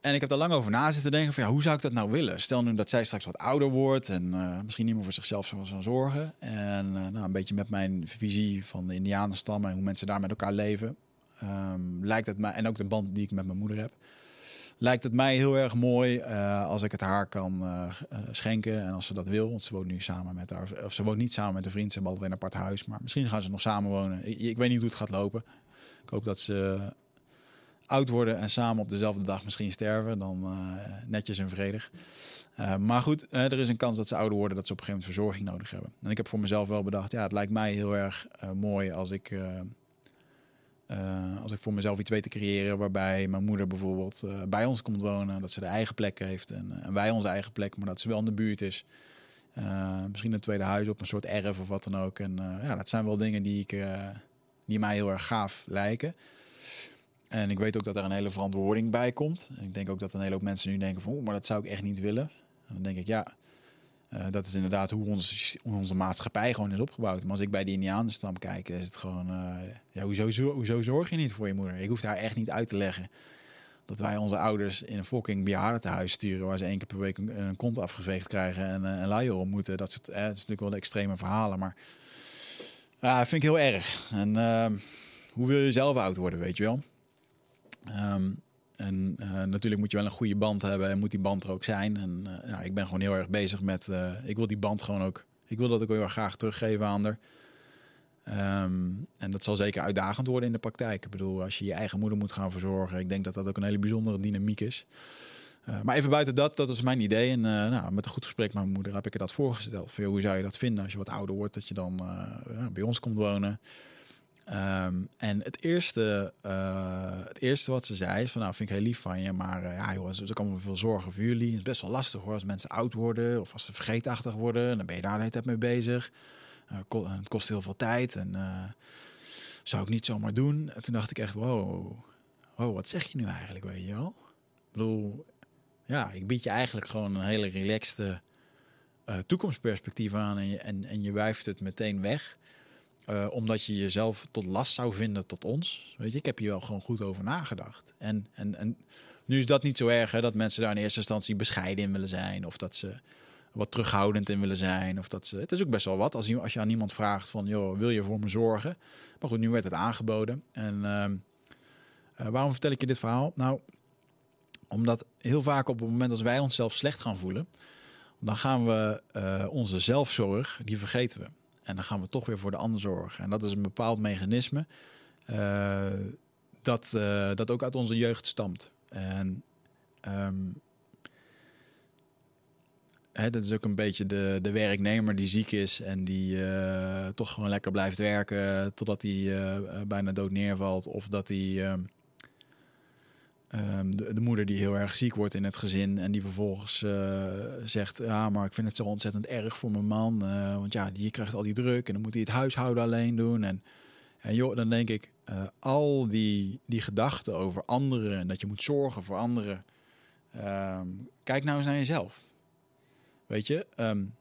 En ik heb daar lang over na zitten denken van ja, hoe zou ik dat nou willen? Stel nu dat zij straks wat ouder wordt en uh, misschien niet meer voor zichzelf zou zorgen. En uh, nou, een beetje met mijn visie van de Indianenstam en hoe mensen daar met elkaar leven. Um, lijkt het mij, en ook de band die ik met mijn moeder heb. Lijkt het mij heel erg mooi uh, als ik het haar kan schenken. En als ze dat wil, want ze woont nu samen met haar. Of ze woont niet samen met een vriend, ze hebben altijd een apart huis. Maar misschien gaan ze nog samen wonen. Ik, ik weet niet hoe het gaat lopen. Ik hoop dat ze oud worden en samen op dezelfde dag misschien sterven, dan uh, netjes en vredig. Uh, maar goed, uh, er is een kans dat ze ouder worden, dat ze op een gegeven moment verzorging nodig hebben. En ik heb voor mezelf wel bedacht, ja, het lijkt mij heel erg mooi als ik, als ik voor mezelf iets weet te creëren waarbij mijn moeder bijvoorbeeld bij ons komt wonen, dat ze de eigen plek heeft en, en, wij onze eigen plek, maar dat ze wel in de buurt is. misschien een tweede huis op een soort erf of wat dan ook. En ja, dat zijn wel dingen die, ik, die mij heel erg gaaf lijken. En ik weet ook dat er een hele verantwoording bij komt. En ik denk ook dat een hele hoop mensen nu denken van, oh, maar dat zou ik echt niet willen. En dan denk ik, ja, uh, dat is inderdaad hoe onze, onze maatschappij gewoon is opgebouwd. Maar als ik bij de Indianenstam kijk, is het gewoon, uh, ja, hoezo, hoezo zorg je niet voor je moeder? Ik hoef daar echt niet uit te leggen dat wij onze ouders in een fucking bejaardentehuis sturen... waar ze één keer per week een, kont afgeveegd krijgen en uh, een luier om moeten. Dat, eh, dat is natuurlijk wel de extreme verhalen, maar vind ik heel erg. En ehm, hoe wil je zelf oud worden, weet je wel? Um, en uh, natuurlijk moet je wel een goede band hebben en moet die band er ook zijn. En ja, ik ben gewoon heel erg bezig met. Uh, ik wil die band gewoon ook. Ik wil dat ook heel erg graag teruggeven aan haar. Um, en dat zal zeker uitdagend worden in de praktijk. Ik bedoel, als je je eigen moeder moet gaan verzorgen, ik denk dat dat ook een hele bijzondere dynamiek is. maar even buiten dat, dat is mijn idee. En nou, met een goed gesprek met mijn moeder heb ik er dat voorgesteld. Van, hoe zou je dat vinden als je wat ouder wordt, dat je dan bij ons komt wonen? Um, en het eerste, uh, het eerste wat ze zei is van nou vind ik heel lief van je, maar uh, ja joh, er komen veel zorgen voor jullie. Het is best wel lastig hoor als mensen oud worden of als ze vergeetachtig worden, dan ben je daar de hele tijd mee bezig. Ko het kost heel veel tijd en zou ik niet zomaar doen. En toen dacht ik echt wow, wow, wat zeg je nu eigenlijk, weet je wel? Ik bedoel, ja, ik bied je eigenlijk gewoon een hele relaxte toekomstperspectief aan en je, en, en je wuift het meteen weg. Uh, omdat je jezelf tot last zou vinden tot ons. Weet je, ik heb hier wel gewoon goed over nagedacht. En, en, en nu is dat niet zo erg, hè, dat mensen daar in eerste instantie bescheiden in willen zijn. Of dat ze wat terughoudend in willen zijn. Of dat ze, het is ook best wel wat als je, als je aan iemand vraagt van, joh, wil je voor me zorgen? Maar goed, nu werd het aangeboden. En uh, uh, waarom vertel ik je dit verhaal? Nou, omdat heel vaak op het moment als wij onszelf slecht gaan voelen, dan gaan we uh, onze zelfzorg, die vergeten we. En dan gaan we toch weer voor de ander zorgen. En dat is een bepaald mechanisme uh, dat, uh, dat ook uit onze jeugd stamt. En um, hè, dat is ook een beetje de, de werknemer die ziek is en die uh, toch gewoon lekker blijft werken totdat hij bijna dood neervalt. Of dat hij ehm, Um, de, de, moeder die heel erg ziek wordt in het gezin en die vervolgens uh, zegt: Ja, maar ik vind het zo ontzettend erg voor mijn man. Uh, want ja, die krijgt al die druk en dan moet hij het huishouden alleen doen. En, en joh, dan denk ik: uh, al die, die gedachten over anderen en dat je moet zorgen voor anderen. Um, kijk nou eens naar jezelf. Weet je, um,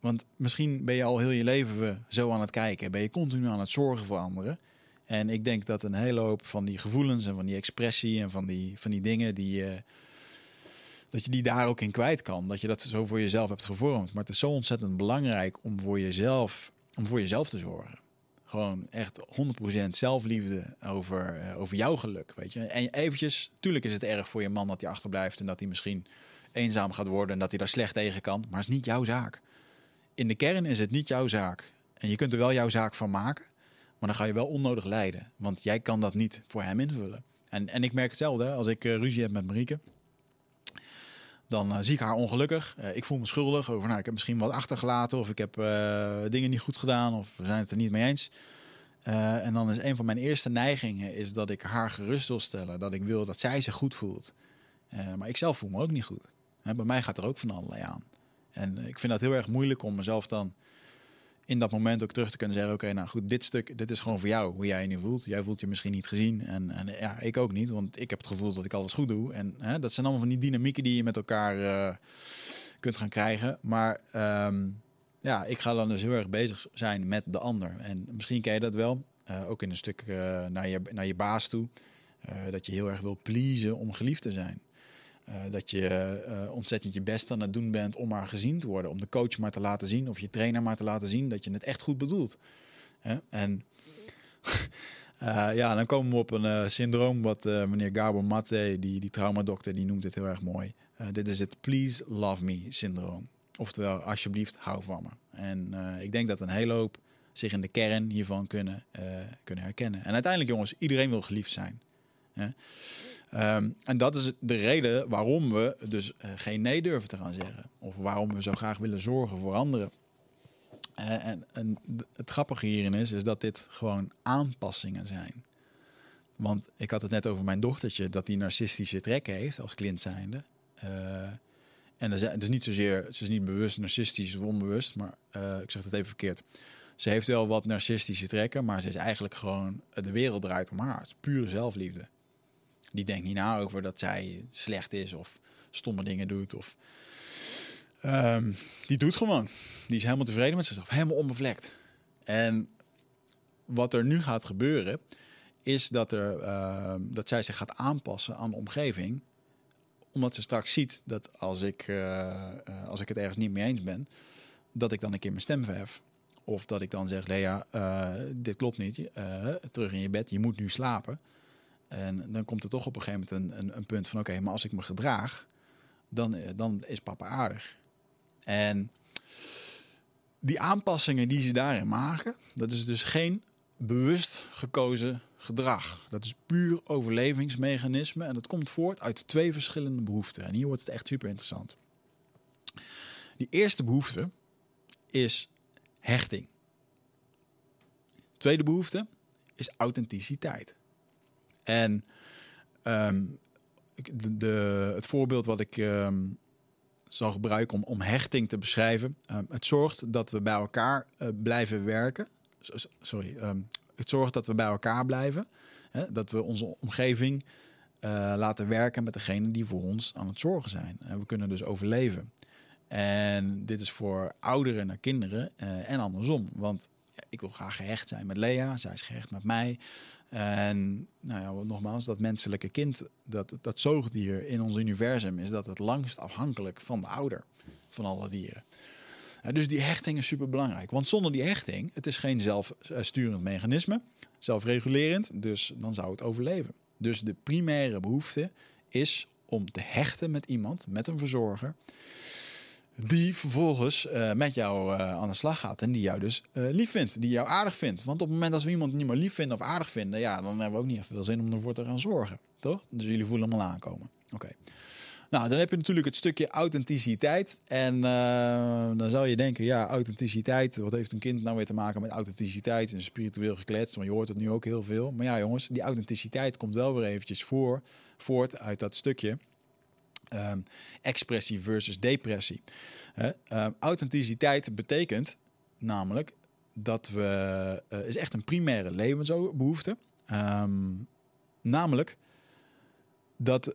want misschien ben je al heel je leven zo aan het kijken. Ben je continu aan het zorgen voor anderen. En ik denk dat een hele hoop van die gevoelens en van die expressie en van die, van die dingen die je. Dat je die daar ook in kwijt kan. Dat je dat zo voor jezelf hebt gevormd. Maar het is zo ontzettend belangrijk om voor jezelf, om voor jezelf te zorgen. Gewoon echt 100% zelfliefde over, uh, over jouw geluk. Weet je? En eventjes, tuurlijk is het erg voor je man dat hij achterblijft. En dat hij misschien eenzaam gaat worden. En dat hij daar slecht tegen kan. Maar het is niet jouw zaak. In de kern is het niet jouw zaak. En je kunt er wel jouw zaak van maken. Maar dan ga je wel onnodig lijden. Want jij kan dat niet voor hem invullen. En, en ik merk hetzelfde. Als ik uh, ruzie heb met Marieke. Dan uh, zie ik haar ongelukkig. Uh, ik voel me schuldig over, nou, ik heb misschien wat achtergelaten. Of ik heb dingen niet goed gedaan. Of we zijn het er niet mee eens. en dan is een van mijn eerste neigingen is dat ik haar gerust wil stellen. Dat ik wil dat zij zich goed voelt. maar ik zelf voel me ook niet goed. bij mij gaat er ook van allerlei aan. En ik vind dat heel erg moeilijk om mezelf dan in dat moment ook terug te kunnen zeggen: Oké, nou goed, dit stuk, dit is gewoon voor jou, hoe jij je nu voelt. Jij voelt je misschien niet gezien. En, en ja, ik ook niet, want ik heb het gevoel dat ik alles goed doe. En hè, dat zijn allemaal van die dynamieken die je met elkaar uh, kunt gaan krijgen. Maar um, ja, ik ga dan dus heel erg bezig zijn met de ander. En misschien ken je dat wel, uh, ook in een stuk uh, naar, je, naar je baas toe. dat je heel erg wil pleasen om geliefd te zijn. Eh, dat je eh, ontzettend je best aan het doen bent om maar gezien te worden. Om de coach maar te laten zien of je trainer maar te laten zien dat je het echt goed bedoelt. Hè? En eh, ja, dan komen we op een syndroom wat meneer Gabor Matte, die, die traumadokter, die noemt het heel erg mooi. dit is het please love me syndroom. Oftewel, alsjeblieft, hou van me. En ik denk dat een hele hoop zich in de kern hiervan kunnen, kunnen herkennen. En uiteindelijk, jongens, iedereen wil geliefd zijn. Ehm, en dat is de reden waarom we dus uh, geen nee durven te gaan zeggen. Of waarom we zo graag willen zorgen voor anderen. Uh, en, het grappige hierin is, is dat dit gewoon aanpassingen zijn. Want ik had het net over mijn dochtertje, dat die narcistische trekken heeft als kind zijnde. Uh, en het is niet zozeer, ze is niet bewust narcistisch of onbewust, maar ik zeg het even verkeerd. Ze heeft wel wat narcistische trekken, maar ze is eigenlijk gewoon, de wereld draait om haar. Het is pure zelfliefde. Die denkt niet na over dat zij slecht is of stomme dingen doet. Of, ehm, die doet gewoon. Die is helemaal tevreden met zichzelf. Helemaal onbevlekt. En wat er nu gaat gebeuren, is dat, er, uh, dat zij zich gaat aanpassen aan de omgeving. Omdat ze straks ziet dat als ik, uh, als ik het ergens niet mee eens ben, dat ik dan een keer mijn stem verhef. Of dat ik dan zeg, Lea, uh, dit klopt niet. terug in je bed, je moet nu slapen. En dan komt er toch op een gegeven moment een, een, een punt van: oké, maar als ik me gedraag, dan, eh, dan is papa aardig. En die aanpassingen die ze daarin maken, dat is dus geen bewust gekozen gedrag. Dat is puur overlevingsmechanisme en dat komt voort uit twee verschillende behoeften. En hier wordt het echt super interessant. Die eerste behoefte is hechting. tweede behoefte is authenticiteit. En ehm, de, het voorbeeld wat ik um, zal gebruiken om, om hechting te beschrijven. Um, het zorgt dat we bij elkaar uh, blijven werken. Sorry, het zorgt dat we bij elkaar blijven. Hè, dat we onze omgeving uh, laten werken met degene die voor ons aan het zorgen zijn. En we kunnen dus overleven. En dit is voor ouderen naar kinderen uh, en andersom. Want ik wil graag gehecht zijn met Lea, zij is gehecht met mij. En nou ja, nogmaals, dat menselijke kind, dat, dat zoogdier in ons universum, is dat het langst afhankelijk van de ouder van alle dieren. dus die hechting is super belangrijk. Want zonder die hechting, het is geen zelfsturend mechanisme, zelfregulerend, dus dan zou het overleven. Dus de primaire behoefte is om te hechten met iemand, met een verzorger die vervolgens uh, met jou uh, aan de slag gaat en die jou dus uh, lief vindt, die jou aardig vindt. Want op het moment dat we iemand niet meer lief vinden of aardig vinden, ja, dan hebben we ook niet echt veel zin om ervoor te gaan zorgen, toch? Dus jullie voelen hem al aankomen. Oké. Nou, dan heb je natuurlijk het stukje authenticiteit. En dan zou je denken, ja, authenticiteit, wat heeft een kind nou weer te maken met authenticiteit en spiritueel gekletst? Want je hoort het nu ook heel veel. Maar ja, jongens, die authenticiteit komt wel weer eventjes voor, voort uit dat stukje um, expressie versus depressie. Uh, authenticiteit betekent namelijk dat we, uh, is echt een primaire levensbehoefte. Um, namelijk dat,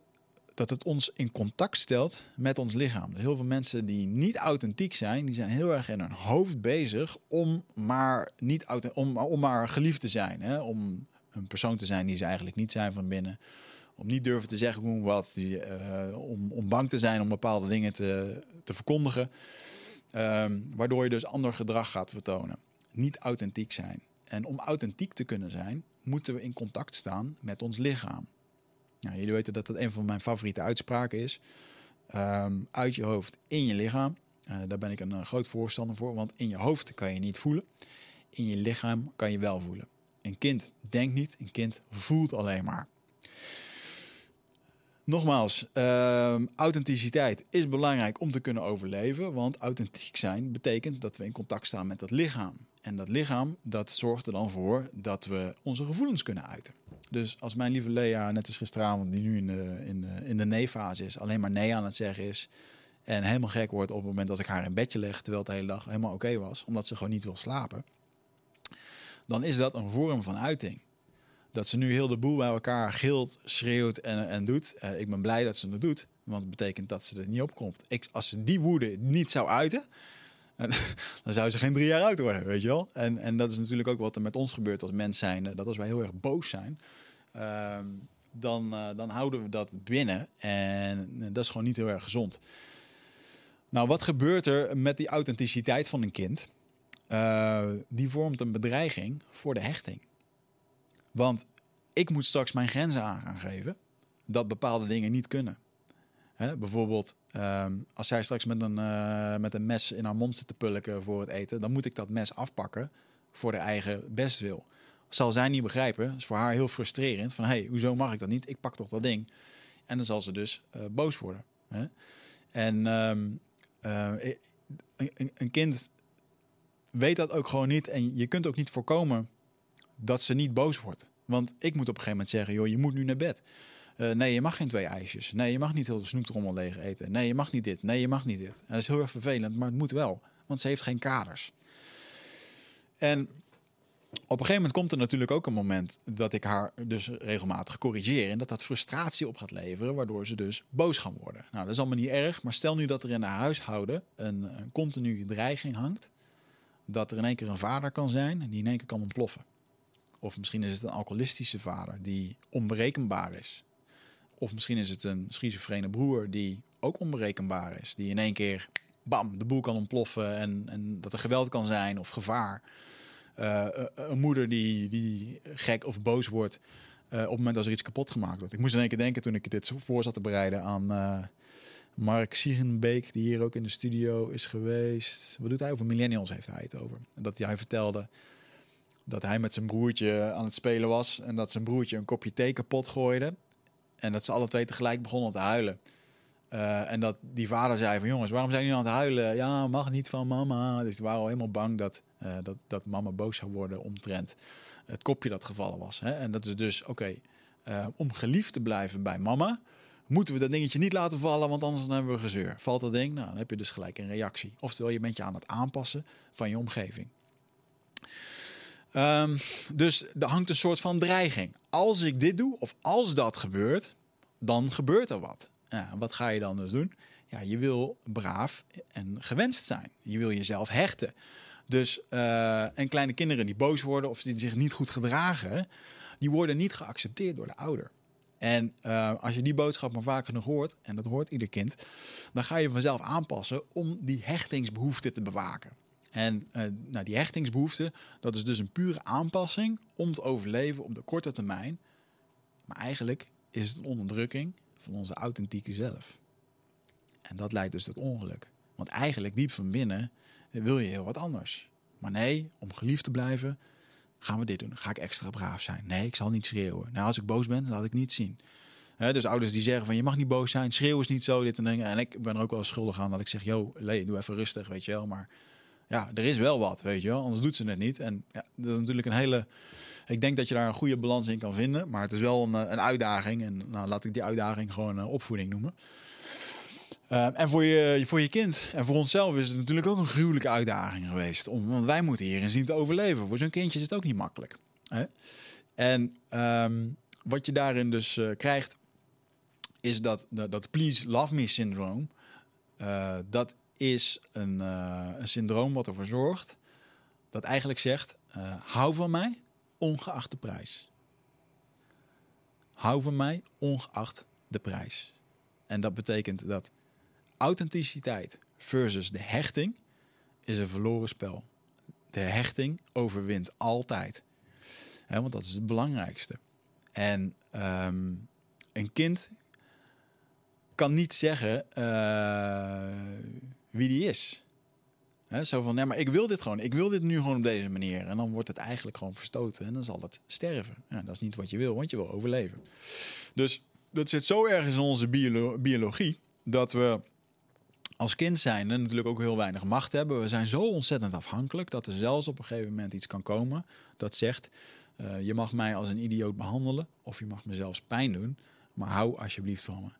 dat het ons in contact stelt met ons lichaam. Heel veel mensen die niet authentiek zijn, die zijn heel erg in hun hoofd bezig om maar, niet om, om maar geliefd te zijn. Hè? Om een persoon te zijn die ze eigenlijk niet zijn van binnen om niet durven te zeggen hoe wat, die, uh, om, om bang te zijn om bepaalde dingen te, te verkondigen. Um, waardoor je dus ander gedrag gaat vertonen. Niet authentiek zijn. En om authentiek te kunnen zijn, moeten we in contact staan met ons lichaam. Nou, jullie weten dat dat een van mijn favoriete uitspraken is. Um, uit je hoofd in je lichaam. Uh, daar ben ik een uh, groot voorstander voor, want in je hoofd kan je niet voelen. In je lichaam kan je wel voelen. Een kind denkt niet, een kind voelt alleen maar. Nogmaals, uh, authenticiteit is belangrijk om te kunnen overleven. Want authentiek zijn betekent dat we in contact staan met dat lichaam. En dat lichaam, dat zorgt er dan voor dat we onze gevoelens kunnen uiten. Dus als mijn lieve Lea, net als gisteravond, die nu in de, in de, in de nee-fase is, alleen maar nee aan het zeggen is. En helemaal gek wordt op het moment dat ik haar in bedje leg, terwijl het de hele dag helemaal oké was, omdat ze gewoon niet wil slapen. Dan is dat een vorm van uiting dat ze nu heel de boel bij elkaar gilt, schreeuwt en, en doet. Uh, ik ben blij dat ze het doet, want het betekent dat ze er niet op komt. Ik, als ze die woede niet zou uiten, dan zou ze geen drie jaar oud worden, weet je wel. En, en dat is natuurlijk ook wat er met ons gebeurt als mens zijn. Dat als wij heel erg boos zijn, uh, dan, dan houden we dat binnen. En dat is gewoon niet heel erg gezond. Nou, wat gebeurt er met die authenticiteit van een kind? Die vormt een bedreiging voor de hechting. Want ik moet straks mijn grenzen aan gaan geven dat bepaalde dingen niet kunnen. Bijvoorbeeld, um, als zij straks met een, uh, met een mes in haar mond zit te pulken voor het eten, dan moet ik dat mes afpakken voor de eigen bestwil. Zal zij niet begrijpen, is voor haar heel frustrerend. Van hé, hey, hoezo mag ik dat niet? Ik pak toch dat ding. En dan zal ze dus uh, boos worden. En uh, een, een kind weet dat ook gewoon niet. En je kunt ook niet voorkomen dat ze niet boos wordt. Want ik moet op een gegeven moment zeggen, joh, je moet nu naar bed. Uh, nee, je mag geen twee ijsjes. Nee, je mag niet heel de snoeptrommel leeg eten. Nee, je mag niet dit. Nee, je mag niet dit. En dat is heel erg vervelend, maar het moet wel. Want ze heeft geen kaders. En op een gegeven moment komt er natuurlijk ook een moment dat ik haar dus regelmatig corrigeer. En dat dat frustratie op gaat leveren, waardoor ze dus boos gaan worden. Nou, dat is allemaal niet erg. Maar stel nu dat er in haar huishouden een, een continue dreiging hangt. Dat er in één keer een vader kan zijn en die in één keer kan ontploffen. Of misschien is het een alcoholistische vader die onberekenbaar is. Of misschien is het een schizofrene broer die ook onberekenbaar is. Die in één keer, bam, de boel kan ontploffen en, en dat er geweld kan zijn of gevaar. Uh, een moeder die, die gek of boos wordt uh, op het moment dat er iets kapot gemaakt wordt. Ik moest in één keer denken toen ik dit voor zat te bereiden aan Mark Siegenbeek, die hier ook in de studio is geweest. Wat doet hij over millennials? Heeft hij het over? Dat hij vertelde dat hij met zijn broertje aan het spelen was en dat zijn broertje een kopje thee kapot gooide. En dat ze alle twee tegelijk begonnen te huilen. Uh, en dat die vader zei van jongens, waarom zijn jullie aan het huilen? Ja, mag niet van mama. Dus die waren al helemaal bang dat, uh, dat, dat mama boos zou worden omtrent het kopje dat gevallen was. Hè? En dat is dus, oké, uh, om geliefd te blijven bij mama, moeten we dat dingetje niet laten vallen, want anders dan hebben we gezeur. Valt dat ding, nou, dan heb je dus gelijk een reactie. Oftewel, je bent je aan het aanpassen van je omgeving. Um, dus er hangt een soort van dreiging. Als ik dit doe, of als dat gebeurt, dan gebeurt er wat. Ja, wat ga je dan dus doen? Ja, je wil braaf en gewenst zijn. Je wil jezelf hechten. Dus, uh, en kleine kinderen die boos worden of die zich niet goed gedragen, die worden niet geaccepteerd door de ouder. En uh, als je die boodschap maar vaak genoeg hoort, en dat hoort ieder kind, dan ga je vanzelf aanpassen om die hechtingsbehoefte te bewaken. En uh, nou, die hechtingsbehoefte, dat is dus een pure aanpassing om te overleven op de korte termijn. Maar eigenlijk is het een onderdrukking van onze authentieke zelf. En dat leidt dus tot ongeluk. Want eigenlijk diep van binnen wil je heel wat anders. Maar nee, om geliefd te blijven, gaan we dit doen. Ga ik extra braaf zijn? Nee, ik zal niet schreeuwen. Nou, als ik boos ben, laat ik niet zien. Dus ouders die zeggen van je mag niet boos zijn, schreeuw is niet zo, dit en dingen. En ik ben er ook wel schuldig aan dat ik zeg, Lee, doe even rustig, weet je wel. Maar ja, er is wel wat, weet je wel. Anders doet ze het niet. En ja, dat is natuurlijk een hele... Ik denk dat je daar een goede balans in kan vinden. Maar het is wel een, een uitdaging. En nou, laat ik die uitdaging gewoon uh, opvoeding noemen. Uh, en voor je, voor je kind en voor onszelf is het natuurlijk ook een gruwelijke uitdaging geweest. Om, want wij moeten hierin zien te overleven. Voor zo'n kindje is het ook niet makkelijk. Hè? En um, wat je daarin dus uh, krijgt, is dat, dat, please love me syndroom. Dat is een, uh, een syndroom wat ervoor zorgt dat eigenlijk zegt: uh, hou van mij ongeacht de prijs. Hou van mij ongeacht de prijs. En dat betekent dat authenticiteit versus de hechting is een verloren spel. De hechting overwint altijd. Want dat is het belangrijkste. En um, een kind kan niet zeggen uh, wie die is. He, zo van, ja, maar ik wil dit gewoon. Ik wil dit nu gewoon op deze manier. En dan wordt het eigenlijk gewoon verstoten en dan zal het sterven. Ja, dat is niet wat je wil, want je wil overleven. Dus dat zit zo erg in onze biolo biologie dat we als kind zijn natuurlijk ook heel weinig macht hebben. We zijn zo ontzettend afhankelijk dat er zelfs op een gegeven moment iets kan komen dat zegt: uh, je mag mij als een idioot behandelen of je mag me zelfs pijn doen, maar hou alsjeblieft van me.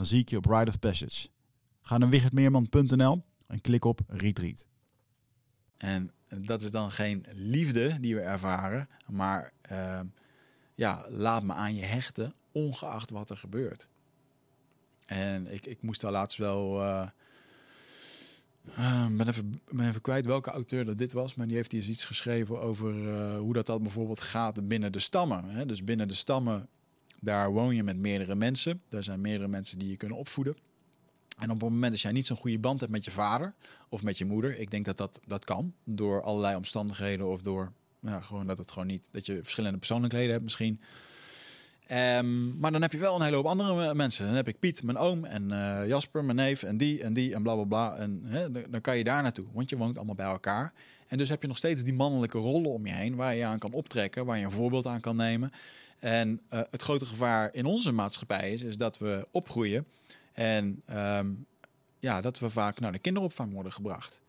Dan zie ik je op Ride of Passage. Ga naar wichertmeerman.nl en klik op Retreat. En dat is dan geen liefde die we ervaren, maar uh, ja, laat me aan je hechten, ongeacht wat er gebeurt. En ik, ik moest daar laatst wel. Uh, ben, even, ben even kwijt welke auteur dat dit was, maar die heeft iets geschreven over uh, hoe dat, dat bijvoorbeeld gaat binnen de stammen. Hè? Dus binnen de stammen, daar woon je met meerdere mensen. Daar zijn meerdere mensen die je kunnen opvoeden. En op het moment dat jij niet zo'n goede band hebt met je vader of met je moeder, ik denk dat dat, dat kan door allerlei omstandigheden of door ja, gewoon dat het gewoon niet, dat je verschillende persoonlijkheden hebt misschien. Um, maar dan heb je wel een hele hoop andere mensen. Dan heb ik Piet, mijn oom, en uh, Jasper, mijn neef, en die, en die, en bla bla bla. En hè, dan kan je daar naartoe, want je woont allemaal bij elkaar. En dus heb je nog steeds die mannelijke rollen om je heen, waar je aan kan optrekken, waar je een voorbeeld aan kan nemen. En uh, het grote gevaar in onze maatschappij is, is dat we opgroeien en um, ja, dat we vaak naar de kinderopvang worden gebracht.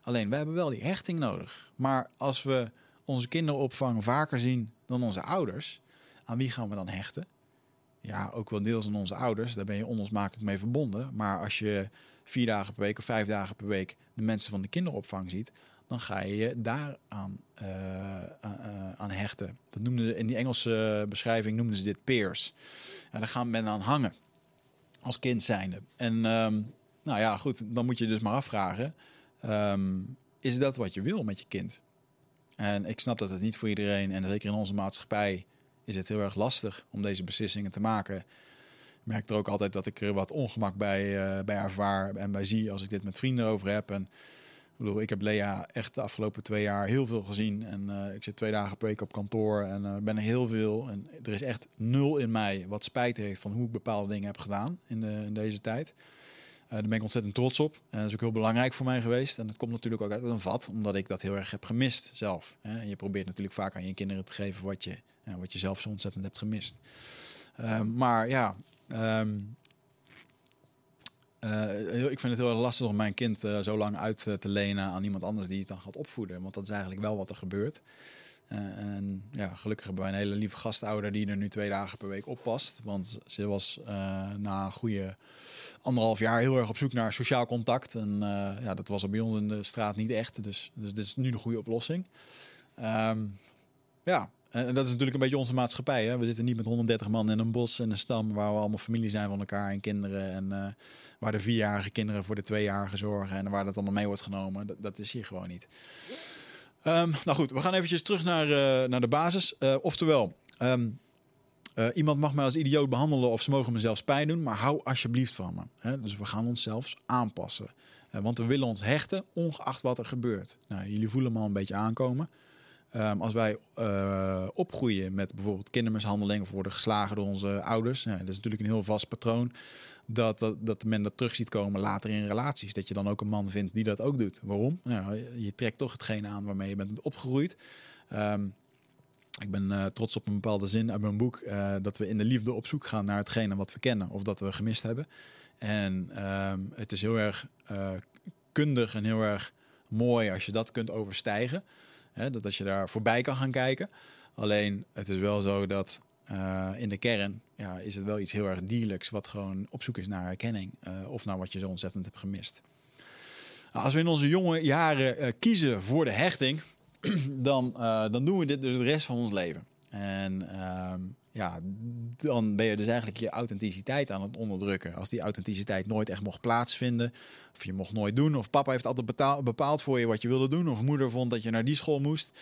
Alleen, we hebben wel die hechting nodig. Maar als we onze kinderopvang vaker zien dan onze ouders, aan wie gaan we dan hechten? Ja, ook wel deels aan onze ouders, daar ben je onlosmakelijk mee verbonden. Maar als je vier dagen per week of vijf dagen per week de mensen van de kinderopvang ziet, dan ga je je daar aan, uh, aan hechten. Dat noemden ze, in die Engelse beschrijving noemden ze dit peers. En daar gaan men aan hangen als kind zijnde. En um, nou ja, goed, dan moet je dus maar afvragen: um, is dat wat je wil met je kind? En ik snap dat het niet voor iedereen, en zeker in onze maatschappij, is het heel erg lastig om deze beslissingen te maken. Ik merk er ook altijd dat ik er wat ongemak bij, uh, bij ervaar en bij zie als ik dit met vrienden over heb. En ik bedoel, ik heb Lea echt de afgelopen twee jaar heel veel gezien. En uh, ik zit twee dagen per week op kantoor en uh, ben er heel veel. En er is echt nul in mij wat spijt heeft van hoe ik bepaalde dingen heb gedaan in, in deze tijd. Uh, daar ben ik ontzettend trots op. En dat is ook heel belangrijk voor mij geweest. En dat komt natuurlijk ook uit een vat, omdat ik dat heel erg heb gemist zelf. En je probeert natuurlijk vaak aan je kinderen te geven wat je, wat je zelf zo ontzettend hebt gemist. Um, maar ja, um, uh, ik vind het heel erg lastig om mijn kind uh, zo lang uit te lenen aan iemand anders die het dan gaat opvoeden. Want dat is eigenlijk wel wat er gebeurt. En ja, gelukkig hebben wij een hele lieve gastouder die er nu twee dagen per week oppast. Want ze was na een goede anderhalf jaar heel erg op zoek naar sociaal contact. En ja, dat was er bij ons in de straat niet echt. Dus, dus dit is nu de goede oplossing. Um, ja, en dat is natuurlijk een beetje onze maatschappij. Hè? We zitten niet met 130 man in een bos en een stam waar we allemaal familie zijn van elkaar en kinderen. En uh, waar de vierjarige kinderen voor de tweejarige zorgen en waar dat allemaal mee wordt genomen. Dat, dat is hier gewoon niet. Um, nou goed, we gaan eventjes terug naar, uh, naar de basis. Uh, oftewel, um, iemand mag mij als idioot behandelen of ze mogen me zelfs pijn doen, maar hou alsjeblieft van me. Hè? Dus we gaan ons zelfs aanpassen. want we willen ons hechten, ongeacht wat er gebeurt. Nou, jullie voelen me al een beetje aankomen. Um, als wij uh, opgroeien met bijvoorbeeld kindermishandeling of worden geslagen door onze ouders, ja, dat is natuurlijk een heel vast patroon. Dat, dat, men dat terug ziet komen later in relaties. Dat je dan ook een man vindt die dat ook doet. Waarom? Ja, je trekt toch hetgene aan waarmee je bent opgegroeid. Um, ik ben uh, trots op een bepaalde zin uit mijn boek uh, dat we in de liefde op zoek gaan naar hetgene wat we kennen of dat we gemist hebben. En um, het is heel erg kundig en heel erg mooi als je dat kunt overstijgen. Hè, dat als je daar voorbij kan gaan kijken. Alleen het is wel zo dat uh, in de kern ja, is het wel iets heel erg dierlijks, wat gewoon op zoek is naar herkenning. Uh, of naar wat je zo ontzettend hebt gemist. Nou, als we in onze jonge jaren uh, kiezen voor de hechting, dan, dan doen we dit dus de rest van ons leven. En ehm, ja, dan ben je dus eigenlijk je authenticiteit aan het onderdrukken. Als die authenticiteit nooit echt mocht plaatsvinden, of je mocht nooit doen, of papa heeft altijd bepaald voor je wat je wilde doen, of moeder vond dat je naar die school moest.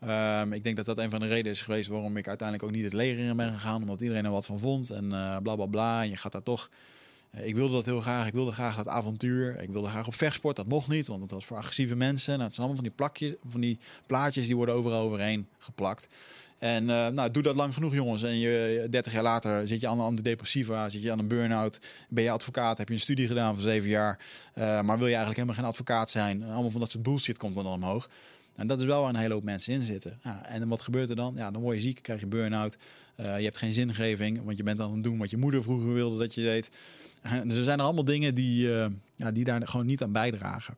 Ehm, ik denk dat dat een van de redenen is geweest waarom ik uiteindelijk ook niet het leger in ben gegaan, omdat iedereen er wat van vond en uh, bla bla bla. En je gaat daar toch. eh, ik wilde dat heel graag. Ik wilde graag dat avontuur. Ik wilde graag op vechtsport. Dat mocht niet, want dat was voor agressieve mensen. Nou, het zijn allemaal van die plakjes, van die plaatjes die worden overal overheen geplakt. En eh, nou, doe dat lang genoeg, jongens. En je 30 jaar later zit je aan een antidepressiva, zit je aan een burn-out, ben je advocaat, heb je een studie gedaan van zeven jaar, eh, maar wil je eigenlijk helemaal geen advocaat zijn. Allemaal van dat soort bullshit komt dan omhoog. En dat is wel waar een hele hoop mensen in zitten. Ja, en wat gebeurt er dan? Ja, dan word je ziek, krijg je burn-out. Eh, je hebt geen zingeving, want je bent aan het doen wat je moeder vroeger wilde dat je deed. Dus er zijn er allemaal dingen die, ja, die daar gewoon niet aan bijdragen.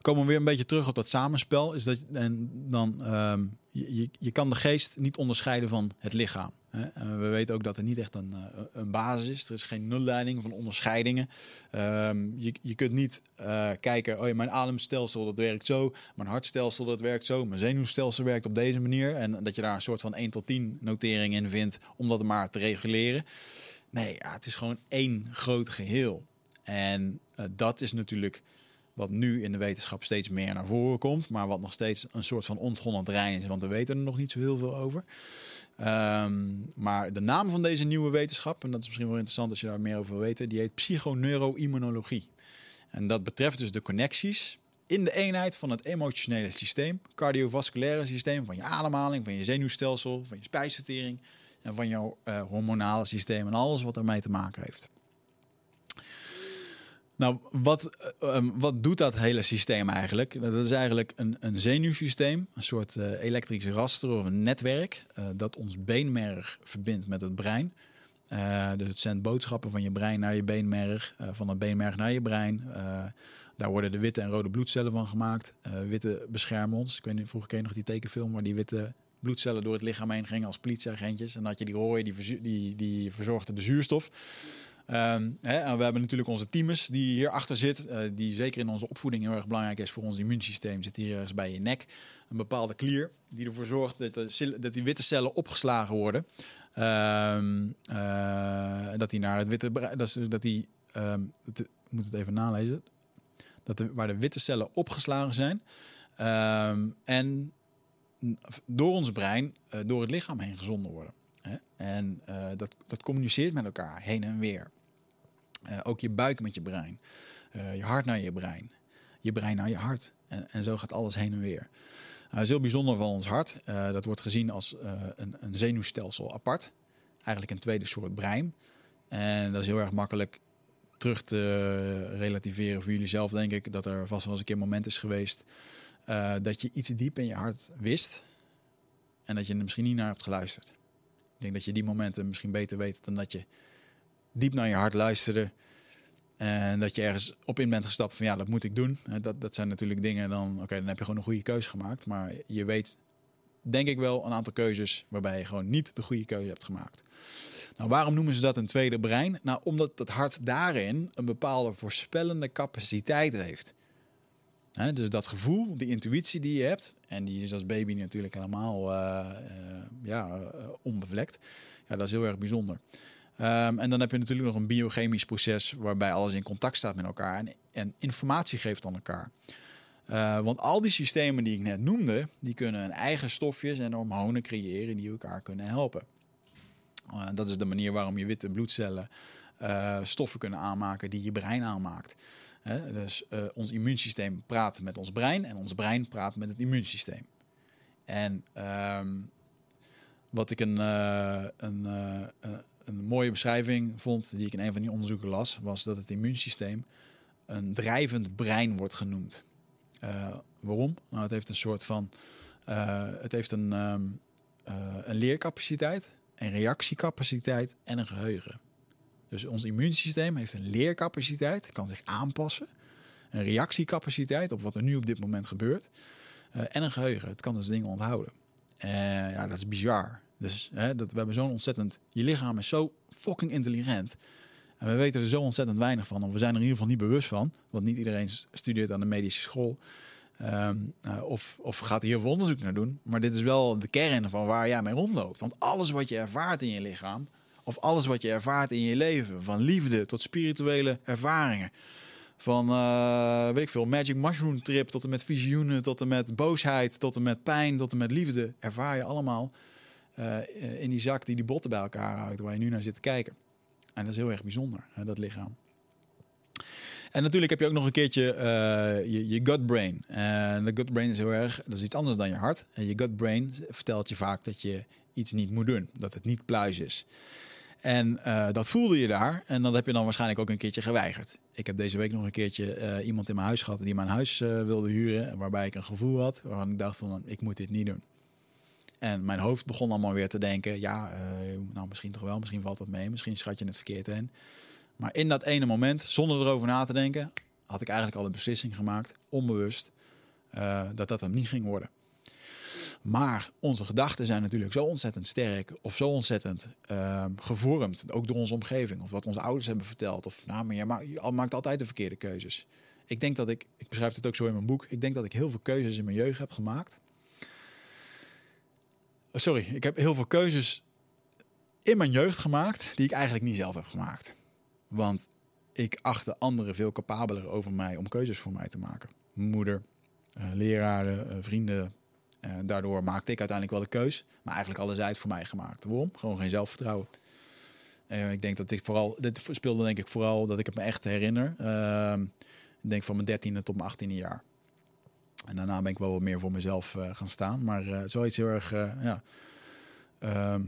Komen we weer een beetje terug op dat samenspel. Is dat, en dan, ehm, je, je, kan de geest niet onderscheiden van het lichaam. Hè? We weten ook dat er niet echt een, eh, een basis is. Er is geen nulleiding van onderscheidingen. Ehm, je, je kunt niet eh, kijken, oh mijn ademstelsel dat werkt zo, mijn hartstelsel dat werkt zo, mijn zenuwstelsel werkt op deze manier. En dat je daar een soort van 1 tot 10 notering in vindt om dat maar te reguleren. Nee, ja, het is gewoon één groot geheel. En eh, dat is natuurlijk wat nu in de wetenschap steeds meer naar voren komt, maar wat nog steeds een soort van ontgonnen terrein is, want we weten er nog niet zo heel veel over. Ehm, maar de naam van deze nieuwe wetenschap, en dat is misschien wel interessant als je daar meer over wil weten, die heet psychoneuroimmunologie. En dat betreft dus de connecties in de eenheid van het emotionele systeem, cardiovasculaire systeem, van je ademhaling, van je zenuwstelsel, van je spijsvertering en van jouw eh, hormonale systeem en alles wat daarmee te maken heeft. Nou, wat, eh, um, wat doet dat hele systeem eigenlijk? Dat is eigenlijk een, een zenuwsysteem, een soort uh, elektrisch raster of een netwerk uh, dat ons beenmerg verbindt met het brein. Dus het zendt boodschappen van je brein naar je beenmerg, van het beenmerg naar je brein. daar worden de witte en rode bloedcellen van gemaakt. witte beschermen ons. Ik weet niet, vroeger ken je nog die tekenfilm waar die witte bloedcellen door het lichaam heen gingen als politieagentjes. En had je die rode, die, die, die verzorgde de zuurstof. Um, hè, en we hebben natuurlijk onze teamers die hierachter zit, uh, die zeker in onze opvoeding heel erg belangrijk is voor ons immuunsysteem. Zit hier ergens bij je nek een bepaalde klier die ervoor zorgt dat, dat die witte cellen opgeslagen worden. Um, uh, dat die naar het witte dat, dat die, dat, ik moet het even nalezen, dat waar de witte cellen opgeslagen zijn en door ons brein uh, door het lichaam heen gezonden worden. En dat, dat communiceert met elkaar heen en weer. Uh, ook je buik met je brein. Uh, je hart naar je brein. Je brein naar je hart. En, en zo gaat alles heen en weer. Uh, dat is heel bijzonder van ons hart. dat wordt gezien als een, een, zenuwstelsel apart. Eigenlijk een tweede soort brein. En dat is heel erg makkelijk terug te relativeren voor jullie zelf, denk ik. Dat er vast wel eens een keer een moment is geweest dat je iets diep in je hart wist. En dat je er misschien niet naar hebt geluisterd. Ik denk dat je die momenten misschien beter weet dan dat je diep naar je hart luisteren. En dat je ergens op in bent gestapt van ja, dat moet ik doen. Dat, dat zijn natuurlijk dingen, dan, oké, dan heb je gewoon een goede keuze gemaakt. Maar je weet, denk ik wel, een aantal keuzes waarbij je gewoon niet de goede keuze hebt gemaakt. Nou, waarom noemen ze dat een tweede brein? Nou, omdat het hart daarin een bepaalde voorspellende capaciteit heeft. He, dus dat gevoel, die intuïtie die je hebt, en die is als baby natuurlijk helemaal uh, uh, ja, uh, onbevlekt. Ja, dat is heel erg bijzonder. Um, en dan heb je natuurlijk nog een biochemisch proces waarbij alles in contact staat met elkaar en, informatie geeft aan elkaar. Uh, want al die systemen die ik net noemde, die kunnen hun eigen stofjes en hormonen creëren die elkaar kunnen helpen. Uh, dat is de manier waarom je witte bloedcellen uh, stoffen kunnen aanmaken die je brein aanmaakt. Dus ons immuunsysteem praat met ons brein en ons brein praat met het immuunsysteem. En um, wat ik een, een een mooie beschrijving vond, die ik in een van die onderzoeken las, was dat het immuunsysteem een drijvend brein wordt genoemd. Uh, waarom? Nou, het heeft een soort van, uh, het heeft een, um, uh, een leercapaciteit, een reactiecapaciteit en een geheugen. Dus ons immuunsysteem heeft een leercapaciteit, kan zich aanpassen, een reactiecapaciteit op wat er nu op dit moment gebeurt, en een geheugen. Het kan dus dingen onthouden. ja, dat is bizar. Dus hè, dat, we hebben zo'n ontzettend... Je lichaam is zo fucking intelligent. En we weten er zo ontzettend weinig van. Of we zijn er in ieder geval niet bewust van. Want niet iedereen studeert aan de medische school. Ehm, uh, of, of gaat hier veel onderzoek naar doen. Maar dit is wel de kern van waar jij mee rondloopt. Want alles wat je ervaart in je lichaam, of alles wat je ervaart in je leven, van liefde tot spirituele ervaringen, van uh, weet ik veel, magic mushroom trip tot en met visioenen, tot en met boosheid, tot en met pijn, tot en met liefde, ervaar je allemaal uh, in die zak die die botten bij elkaar houdt, waar je nu naar zit te kijken. En dat is heel erg bijzonder, hè, dat lichaam. En natuurlijk heb je ook nog een keertje uh, je, gut brain. En de gut brain is heel erg, dat is iets anders dan je hart. En je gut brain vertelt je vaak dat je iets niet moet doen, dat het niet pluis is. En dat voelde je daar. En dat heb je dan waarschijnlijk ook een keertje geweigerd. Ik heb deze week nog een keertje iemand in mijn huis gehad die mijn huis wilde huren. Waarbij ik een gevoel had waarvan ik dacht van ik moet dit niet doen. En mijn hoofd begon allemaal weer te denken, ja, nou misschien toch wel, misschien valt dat mee, misschien schat je het verkeerd in. Maar in dat ene moment, zonder erover na te denken, had ik eigenlijk al een beslissing gemaakt, onbewust, dat dat hem niet ging worden. Maar onze gedachten zijn natuurlijk zo ontzettend sterk of zo ontzettend uh, gevormd, ook door onze omgeving of wat onze ouders hebben verteld. Of nou, maar je, je maakt altijd de verkeerde keuzes. Ik denk dat ik, ik beschrijf het ook zo in mijn boek, ik denk dat ik heel veel keuzes in mijn jeugd heb gemaakt. Sorry, ik heb heel veel keuzes in mijn jeugd gemaakt die ik eigenlijk niet zelf heb gemaakt. Want ik achtte anderen veel capabeler over mij om keuzes voor mij te maken. Moeder, uh, leraren, uh, vrienden, uh, daardoor maakte ik uiteindelijk wel de keus. Maar eigenlijk alles uit voor mij gemaakt. Waarom? Gewoon geen zelfvertrouwen. Ik denk dat ik vooral, dit speelde denk ik vooral dat ik het me echt herinner. Uh, ik denk van mijn dertiende tot mijn achttiende jaar. En daarna ben ik wel wat meer voor mezelf uh, gaan staan. Maar zoiets heel erg ja, ehm,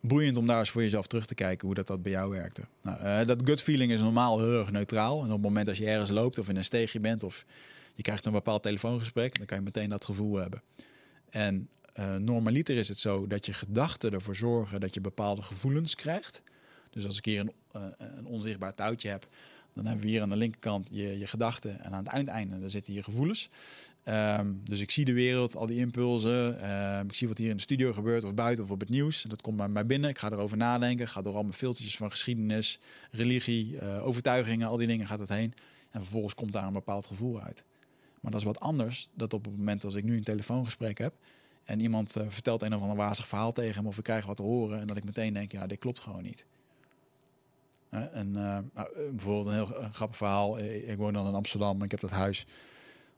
boeiend om daar eens voor jezelf terug te kijken hoe dat, dat bij jou werkte. Nou, dat gut feeling is normaal heel erg neutraal. En op het moment als je ergens loopt of in een steegje bent of je krijgt een bepaald telefoongesprek, dan kan je meteen dat gevoel hebben. En uh, normaliter is het zo dat je gedachten ervoor zorgen dat je bepaalde gevoelens krijgt. Dus als ik hier een, uh, een onzichtbaar touwtje heb, dan hebben we hier aan de linkerkant je, je gedachten en aan het uiteinde daar zitten je gevoelens. Um, dus ik zie de wereld, al die impulsen. Um, ik zie wat hier in de studio gebeurt of buiten of op het nieuws. Dat komt bij mij binnen. Ik ga erover nadenken. Ik ga door al mijn filtertjes van geschiedenis, religie, uh, overtuigingen, al die dingen gaat het heen. En vervolgens komt daar een bepaald gevoel uit. Maar dat is wat anders dat op het moment als ik nu een telefoongesprek heb en iemand uh, vertelt een of ander wazig verhaal tegen me of ik krijg wat te horen en dat ik meteen denk, ja, dit klopt gewoon niet. En uh, nou, bijvoorbeeld een heel grappig verhaal. Ik woon dan in Amsterdam en ik heb dat huis.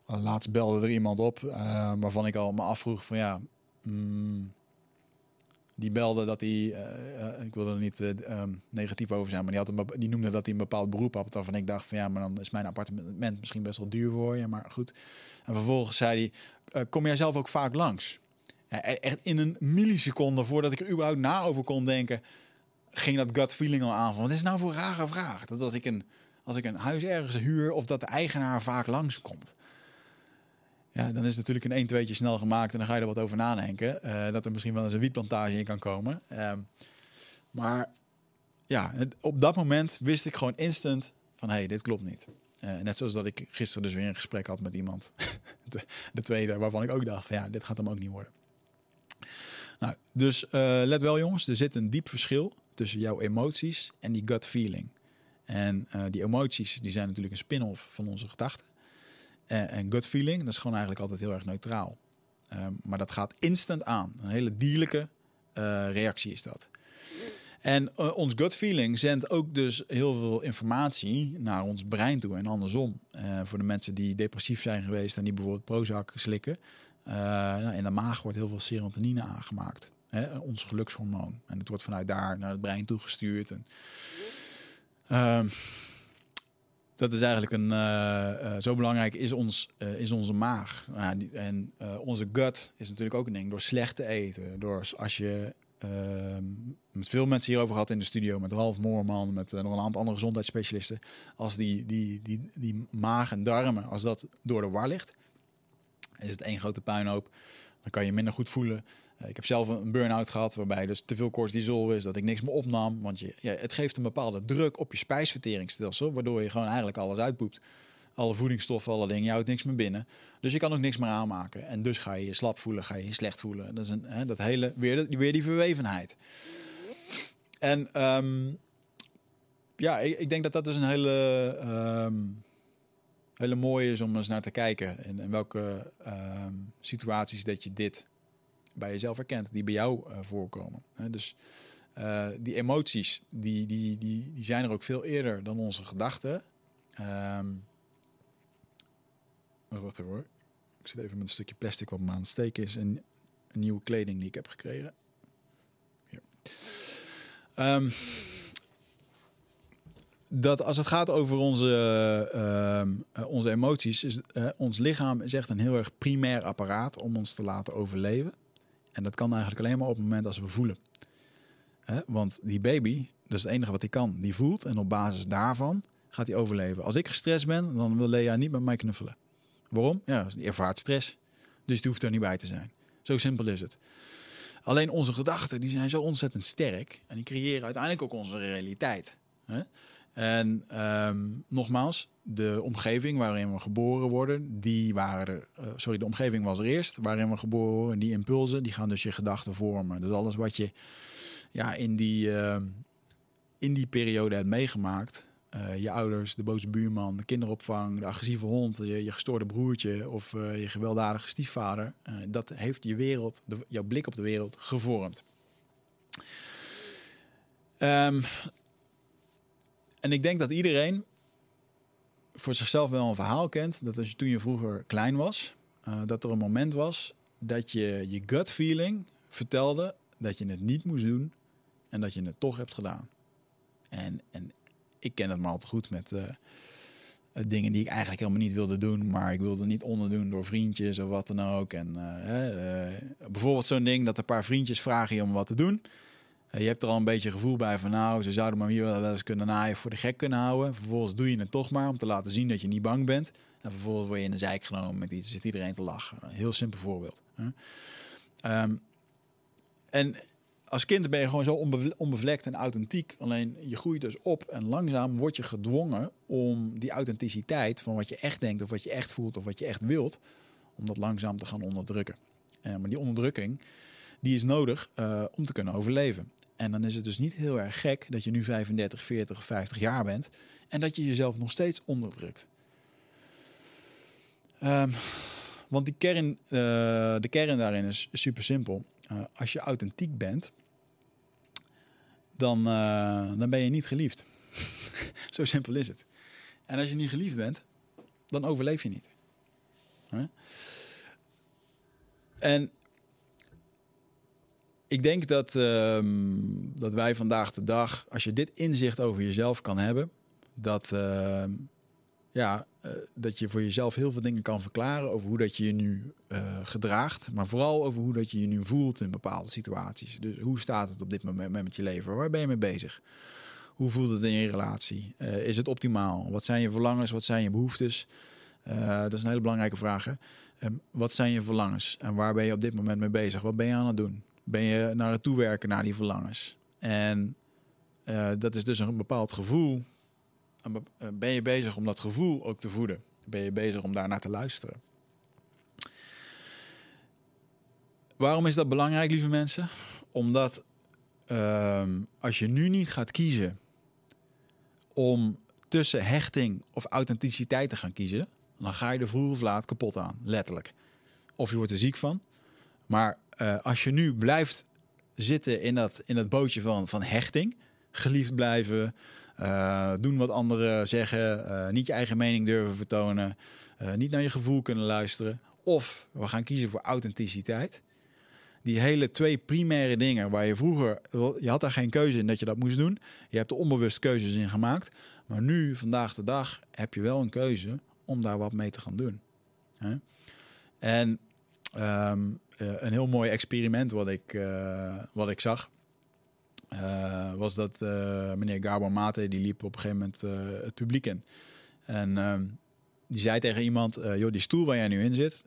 Laatst belde er iemand op waarvan ik al me afvroeg van ja, mm, die belde dat hij, ik wil er niet um, negatief over zijn, maar die, had een, die noemde dat hij een bepaald beroep had. Waarvan ik dacht van ja, maar dan is mijn appartement misschien best wel duur voor je, maar goed. En vervolgens zei hij, kom jij zelf ook vaak langs? echt in een milliseconde voordat ik er überhaupt na over kon denken, ging dat gut feeling al aan van, wat is nou voor rare vraag? Dat als ik een, als ik een huis ergens huur of dat de eigenaar vaak langskomt. Ja, dan is het natuurlijk een 1 2 snel gemaakt en dan ga je er wat over nadenken. Uh, dat er misschien wel eens een wietplantage in kan komen. Um, maar ja, op dat moment wist ik gewoon instant van hé, hey, dit klopt niet. Uh, net zoals dat ik gisteren dus weer een gesprek had met iemand. de tweede, waarvan ik ook dacht van ja, dit gaat hem ook niet worden. Nou, dus uh, let wel jongens, er zit een diep verschil tussen jouw emoties en die gut feeling. En die emoties die zijn natuurlijk een spin-off van onze gedachten. Uh, en gut feeling, dat is gewoon eigenlijk altijd heel erg neutraal. Um, maar dat gaat instant aan. Een hele dierlijke uh, reactie is dat. En ons gut feeling zendt ook dus heel veel informatie naar ons brein toe en andersom. voor de mensen die depressief zijn geweest en die bijvoorbeeld Prozac slikken. Nou, in de maag wordt heel veel serotonine aangemaakt. Hè, ons gelukshormoon. En het wordt vanuit daar naar het brein toegestuurd. En, ehm, dat is eigenlijk een uh, uh, zo belangrijk is, ons, uh, is onze maag. Die, en onze gut is natuurlijk ook een ding. Door slecht te eten. Door als je ehm, met veel mensen hierover gehad in de studio, met Ralf Moorman, met nog een aantal andere gezondheidsspecialisten. Als die, die, die, die maag en darmen, als dat door de war ligt, is het één grote puinhoop. Dan kan je minder goed voelen. Ik heb zelf een burn-out gehad waarbij dus te veel cortisol is, dat ik niks meer opnam. Want je, ja, het geeft een bepaalde druk op je spijsverteringsstelsel, waardoor je gewoon eigenlijk alles uitpoept. Alle voedingsstoffen, alle dingen, je houdt niks meer binnen. Dus je kan ook niks meer aanmaken. En dus ga je je slap voelen, ga je je slecht voelen. Dat is een, hè, dat hele, weer, weer die verwevenheid. En um, ja, ik, denk dat dat dus een hele... Um, hele mooie is om eens naar te kijken. En in welke ehm, situaties dat je dit bij jezelf herkent, die bij jou uh, voorkomen. dus uh, die emoties, die, die, die, die zijn er ook veel eerder dan onze gedachten. Um, wacht even hoor. Ik zit even met een stukje plastic wat me aan het steken is. En een nieuwe kleding die ik heb gekregen. Um, dat als het gaat over onze, uh, onze emoties, is ons lichaam is echt een heel erg primair apparaat om ons te laten overleven. En dat kan eigenlijk alleen maar op het moment als we voelen. Want die baby, dat is het enige wat hij kan, die voelt. En op basis daarvan gaat hij overleven. Als ik gestrest ben, dan wil Lea niet met mij knuffelen. Waarom? Ja, die ervaart stress. Dus die hoeft er niet bij te zijn. Zo simpel is het. Alleen onze gedachten die zijn zo ontzettend sterk. En die creëren uiteindelijk ook onze realiteit. En ehm, nogmaals, de omgeving waarin we geboren worden, die waren uh, sorry, de omgeving was er eerst waarin we geboren worden. Die impulsen, die gaan dus je gedachten vormen. Dus alles wat je ja, in, die, uh, in die periode hebt meegemaakt, uh, je ouders, de boze buurman, de kinderopvang, de agressieve hond, je, je gestoorde broertje of je gewelddadige stiefvader, dat heeft je wereld, jouw blik op de wereld gevormd. Um, en ik denk dat iedereen voor zichzelf wel een verhaal kent. Dat als je toen je vroeger klein was, uh, dat er een moment was dat je je gut feeling vertelde dat je het niet moest doen en dat je het toch hebt gedaan. En, en ik ken het maar al te goed met uh, dingen die ik eigenlijk helemaal niet wilde doen, maar ik wilde niet onderdoen door vriendjes of wat dan ook. En bijvoorbeeld zo'n ding dat een paar vriendjes vragen je om wat te doen. Je hebt er al een beetje gevoel bij van nou, ze zouden maar hier wel eens kunnen naaien voor de gek kunnen houden. Vervolgens doe je het toch maar om te laten zien dat je niet bang bent. En vervolgens word je in de zijk genomen met iets, zit iedereen te lachen. Een heel simpel voorbeeld. Um, en als kind ben je gewoon zo onbevlekt en authentiek. Alleen je groeit dus op en langzaam word je gedwongen om die authenticiteit van wat je echt denkt of wat je echt voelt of wat je echt wilt, om dat langzaam te gaan onderdrukken. Uh, maar die onderdrukking, die is nodig uh, om te kunnen overleven. En dan is het dus niet heel erg gek dat je nu 35, 40 of 50 jaar bent en dat je jezelf nog steeds onderdrukt. Um, want die kern, uh, de kern daarin is super simpel. Uh, als je authentiek bent, dan, uh, dan ben je niet geliefd. Zo simpel is het. En als je niet geliefd bent, dan overleef je niet. En ik denk dat, uh, dat wij vandaag de dag, als je dit inzicht over jezelf kan hebben, dat, uh, ja, uh, dat je voor jezelf heel veel dingen kan verklaren over hoe dat je je nu eh, gedraagt, maar vooral over hoe dat je je nu voelt in bepaalde situaties. Dus hoe staat het op dit moment met je leven? Waar ben je mee bezig? Hoe voelt het in je relatie? Eh, is het optimaal? Wat zijn je verlangens? Wat zijn je behoeftes? dat is een hele belangrijke vraag. Um, wat zijn je verlangens en waar ben je op dit moment mee bezig? Wat ben je aan het doen? Ben je naar het toewerken naar die verlangens. En uh, dat is dus een bepaald gevoel. Eh, ben je bezig om dat gevoel ook te voeden? Ben je bezig om daar naar te luisteren? Waarom is dat belangrijk, lieve mensen? Omdat uh, als je nu niet gaat kiezen om tussen hechting of authenticiteit te gaan kiezen, dan ga je er vroeg of laat kapot aan, letterlijk. Of je wordt er ziek van. Maar uh, als je nu blijft zitten in dat, in dat bootje van, van hechting, geliefd blijven, uh, doen wat anderen zeggen, uh, niet je eigen mening durven vertonen, niet naar je gevoel kunnen luisteren, of we gaan kiezen voor authenticiteit. Die hele twee primaire dingen waar je vroeger, je had daar geen keuze in dat je dat moest doen. Je hebt er onbewust keuzes in gemaakt. Maar nu, vandaag de dag, heb je wel een keuze om daar wat mee te gaan doen. En uh, een heel mooi experiment wat ik, uh, wat ik zag. Uh, was dat meneer Gabor Mate, die liep op een gegeven moment het publiek in. En ehm, die zei tegen iemand, joh, die stoel waar jij nu in zit,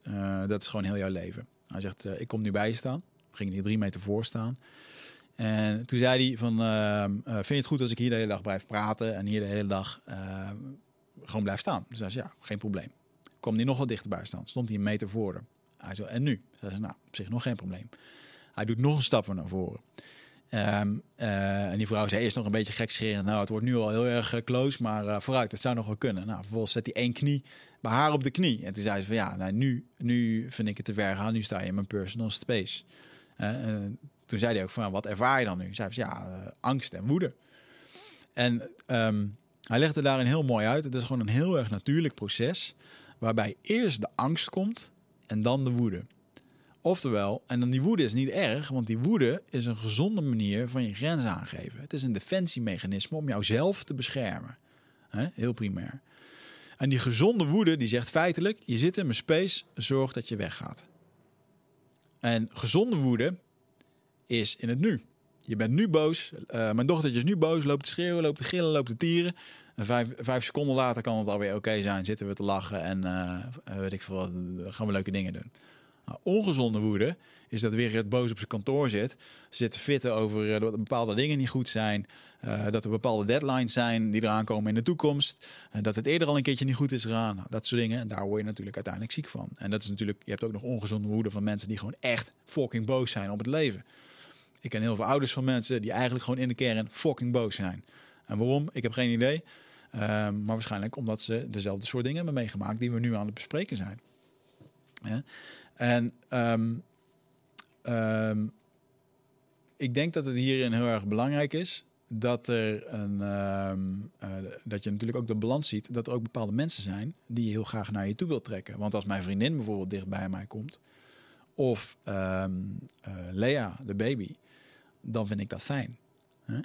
dat is gewoon heel jouw leven. Hij zegt, ik kom nu bij je staan. Ging hier drie meter voor staan. En toen zei hij van, ehm, vind je het goed als ik hier de hele dag blijf praten en hier de hele dag ehm, gewoon blijf staan? Dus hij zei, ja, geen probleem. Kwam die nog wat dichterbij staan, stond hij een meter voor hem. Zo, en nu? Zei ze, nou, op zich nog geen probleem. Hij doet nog een stap naar voren. Ehm, eh, en die vrouw zei eerst nog een beetje gekscherend. Nou, het wordt nu al heel erg eh, close, maar uh, vooruit, het zou nog wel kunnen. Nou, vervolgens zet hij één knie bij haar op de knie. En toen zei ze van ja, nou, nu, nu vind ik het te ver gaan. Nu sta je in mijn personal space. toen zei hij ook van wat ervaar je dan nu? Zei ze ja, angst en woede. En ehm, hij legde daarin heel mooi uit. Het is gewoon een heel erg natuurlijk proces. Waarbij eerst de angst komt en dan de woede. Oftewel, en dan die woede is niet erg, want die woede is een gezonde manier van je grenzen aangeven. Het is een defensiemechanisme om jouzelf te beschermen. Heel primair. En die gezonde woede die zegt feitelijk, je zit in mijn space, zorg dat je weggaat. En gezonde woede is in het nu. Je bent nu boos. Uh, mijn dochtertje is nu boos, loopt te schreeuwen, loopt te gillen, loopt te tieren. En vijf, vijf seconden later kan het alweer oké zijn. Zitten we te lachen en uh, weet ik veel, gaan we leuke dingen doen. Nou, ongezonde woede is dat weer het boos op zijn kantoor zit. Zit te fitten over dat bepaalde dingen niet goed zijn. Uh, dat er bepaalde deadlines zijn die eraan komen in de toekomst. En dat het eerder al een keertje niet goed is gegaan. Nou, dat soort dingen. En daar word je natuurlijk uiteindelijk ziek van. En dat is natuurlijk, je hebt ook nog ongezonde woede van mensen die gewoon echt fucking boos zijn op het leven. Ik ken heel veel ouders van mensen die eigenlijk gewoon in de kern fucking boos zijn. En waarom? Ik heb geen idee. Um, maar waarschijnlijk omdat ze dezelfde soort dingen hebben meegemaakt die we nu aan het bespreken zijn. En um, um, ik denk dat het hierin heel erg belangrijk is dat er een uh, dat je natuurlijk ook de balans ziet dat er ook bepaalde mensen zijn die je heel graag naar je toe wilt trekken. Want als mijn vriendin bijvoorbeeld dicht bij mij komt, of uh, Lea, de baby, dan vind ik dat fijn. Hè?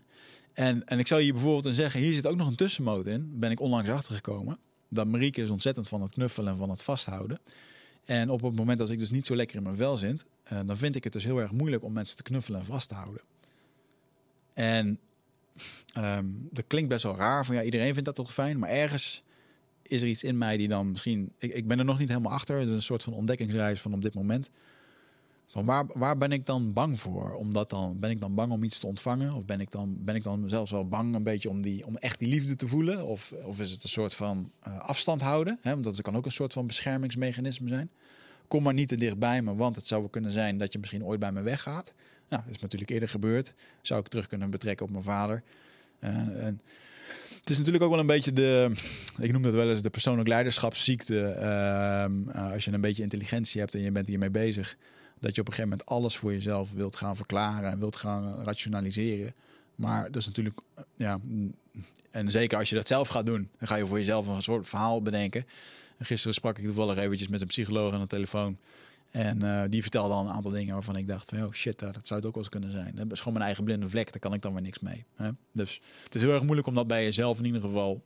En, en ik zou hier bijvoorbeeld in zeggen, hier zit ook nog een tussenmoot in. Ben ik onlangs achtergekomen. Dat Marieke is ontzettend van het knuffelen en van het vasthouden. En op het moment als ik dus niet zo lekker in mijn vel zit, uh, dan vind ik het dus heel erg moeilijk om mensen te knuffelen en vast te houden. En um, dat klinkt best wel raar, van ja, iedereen vindt dat toch fijn, maar ergens is er iets in mij die dan misschien, ik, ik ben er nog niet helemaal achter, het is een soort van ontdekkingsreis van op dit moment. Van waar, waar ben ik dan bang voor? Omdat dan, ben ik dan bang om iets te ontvangen? Of ben ik dan, ben ik dan zelfs wel bang een beetje om, die, om echt die liefde te voelen? Of, of is het een soort van uh, afstand houden? Hè? Want dat kan ook een soort van beschermingsmechanisme zijn. Kom maar niet te dicht bij me, want het zou kunnen zijn dat je misschien ooit bij me weggaat. Nou, dat is natuurlijk eerder gebeurd. Zou ik terug kunnen betrekken op mijn vader. Uh, en het is natuurlijk ook wel een beetje de, ik noem dat wel eens de persoonlijk leiderschapsziekte. Uh, als je een beetje intelligentie hebt en je bent hiermee bezig dat je op een gegeven moment alles voor jezelf wilt gaan verklaren en wilt gaan rationaliseren. Maar dat is natuurlijk, ja, en zeker als je dat zelf gaat doen, dan ga je voor jezelf een soort verhaal bedenken. En gisteren sprak ik toevallig eventjes met een psycholoog aan de telefoon. En uh, die vertelde al een aantal dingen waarvan ik dacht van, oh shit, dat zou het ook wel eens kunnen zijn. Dat is gewoon mijn eigen blinde vlek, daar kan ik dan weer niks mee. Hè? Dus het is heel erg moeilijk om dat bij jezelf in ieder geval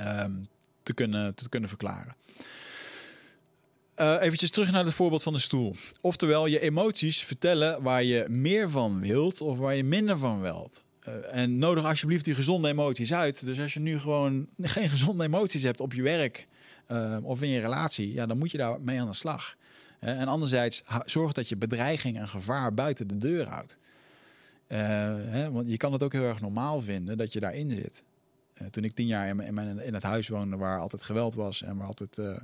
um, te, kunnen, te kunnen verklaren. Uh, eventjes terug naar het voorbeeld van de stoel. Oftewel, je emoties vertellen waar je meer van wilt of waar je minder van wilt. Uh, en nodig alsjeblieft die gezonde emoties uit. Dus als je nu gewoon geen gezonde emoties hebt op je werk uh, of in je relatie, ja, dan moet je daar mee aan de slag. en anderzijds, zorg dat je bedreiging en gevaar buiten de deur houdt. Hè, want je kan het ook heel erg normaal vinden dat je daarin zit. Uh, toen ik tien jaar in, in, het huis woonde waar altijd geweld was en waar altijd uh,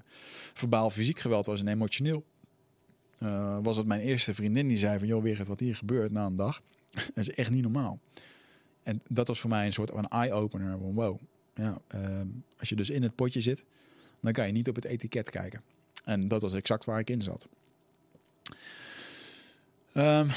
verbaal fysiek geweld was en emotioneel, uh, was het mijn eerste vriendin die zei van joh, weer wat hier gebeurt na een dag. is echt niet normaal. En dat was voor mij een soort van eye-opener van wow. Ja, ehm, als je dus in het potje zit, dan kan je niet op het etiket kijken. En dat was exact waar ik in zat. Um,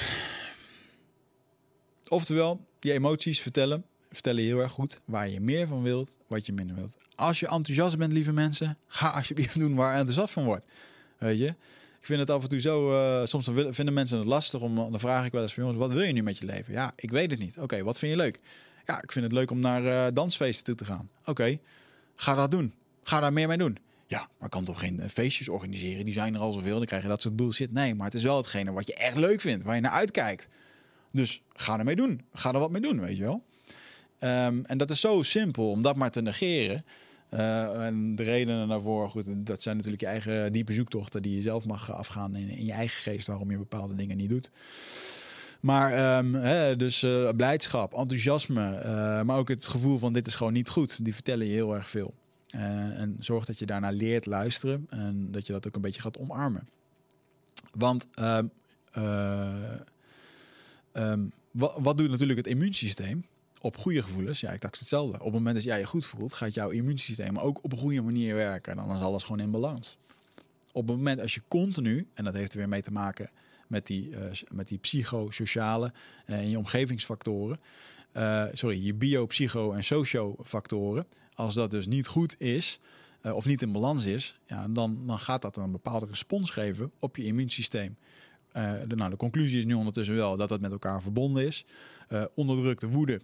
oftewel, je emoties vertellen vertellen heel erg goed waar je meer van wilt, wat je minder wilt. Als je enthousiast bent, lieve mensen, ga alsjeblieft doen waar je enthousiast van wordt. Weet je? Ik vind het af en toe zo, uh, soms vinden mensen het lastig om, dan vraag ik wel eens van jongens, wat wil je nu met je leven? Ja, ik weet het niet. Oké, wat vind je leuk? Ja, ik vind het leuk om naar uh, dansfeesten toe te gaan. Oké, ga dat doen. Ga daar meer mee doen. Ja, maar kan toch geen eh, feestjes organiseren? Die zijn er al zoveel, dan krijg je dat soort bullshit. Nee, maar het is wel hetgene wat je echt leuk vindt, waar je naar uitkijkt. Dus ga ermee doen. Ga er wat mee doen, weet je wel. Um, en dat is zo simpel om dat maar te negeren. Uh, en de redenen daarvoor, goed, dat zijn natuurlijk je eigen diepe zoektochten die je zelf mag afgaan in, in je eigen geest waarom je bepaalde dingen niet doet. Maar um, hè, dus uh, blijdschap, enthousiasme, uh, maar ook het gevoel van dit is gewoon niet goed, die vertellen je heel erg veel. en zorg dat je daarna leert luisteren en dat je dat ook een beetje gaat omarmen. Want um, wat, wat doet natuurlijk het immuunsysteem? Op goede gevoelens, ja, ik dacht hetzelfde. Op het moment dat jij je goed voelt, gaat jouw immuunsysteem ook op een goede manier werken. En dan is alles gewoon in balans. Op het moment als je continu, en dat heeft er weer mee te maken met die, uh, met die psychosociale uh, en je omgevingsfactoren, uh, sorry, je bio, psycho en sociofactoren, als dat dus niet goed is, of niet in balans is, ja, dan, dan gaat dat een bepaalde respons geven op je immuunsysteem. Nou, de conclusie is nu ondertussen wel dat dat met elkaar verbonden is. Uh, onderdrukte woede,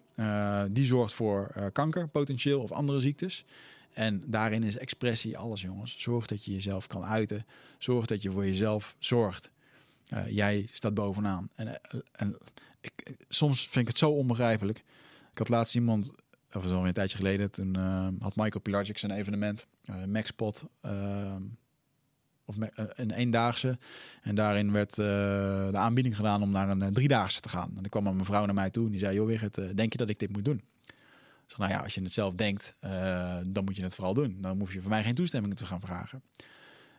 die zorgt voor kanker potentieel of andere ziektes. En daarin is expressie alles, jongens. Zorg dat je jezelf kan uiten. Zorg dat je voor jezelf zorgt. jij staat bovenaan. En, ik, soms vind ik het zo onbegrijpelijk. Ik had laatst iemand of dat een tijdje geleden, toen had Michael Pilarczyk zijn evenement, Maxpot, of een eendaagse. En daarin werd de aanbieding gedaan om naar een driedaagse te gaan. En dan kwam een mevrouw naar mij toe en die zei, joh Wigert, denk je dat ik dit moet doen? Ik nou ja, als je het zelf denkt, dan moet je het vooral doen. Dan hoef je voor mij geen toestemming te gaan vragen.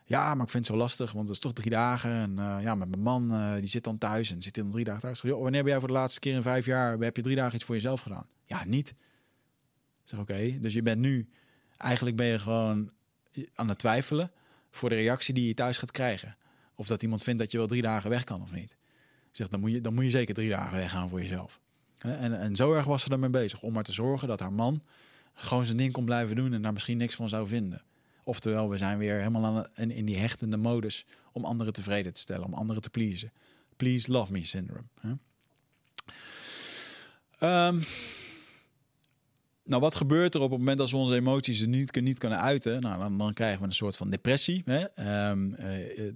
Ja, maar ik vind het zo lastig, want het is toch drie dagen. En ja, met mijn man, die zit dan thuis en zit in drie dagen thuis. Joh, wanneer ben jij voor de laatste keer in vijf jaar, heb je drie dagen iets voor jezelf gedaan? Ja, niet zeg oké, dus je bent nu, eigenlijk ben je gewoon aan het twijfelen voor de reactie die je thuis gaat krijgen. Of dat iemand vindt dat je wel drie dagen weg kan of niet. Zeg, dan moet je, dan moet je zeker drie dagen weggaan voor jezelf. En, en zo erg was ze ermee bezig om maar te zorgen dat haar man gewoon zijn ding kon blijven doen en daar misschien niks van zou vinden. Oftewel, we zijn weer helemaal aan, in, die hechtende modus om anderen tevreden te stellen, om anderen te pleasen. Please love me syndrome. Um, nou, wat gebeurt er op het moment dat we onze emoties niet, niet kunnen uiten? Nou, dan, krijgen we een soort van depressie. Hè? Um, uh,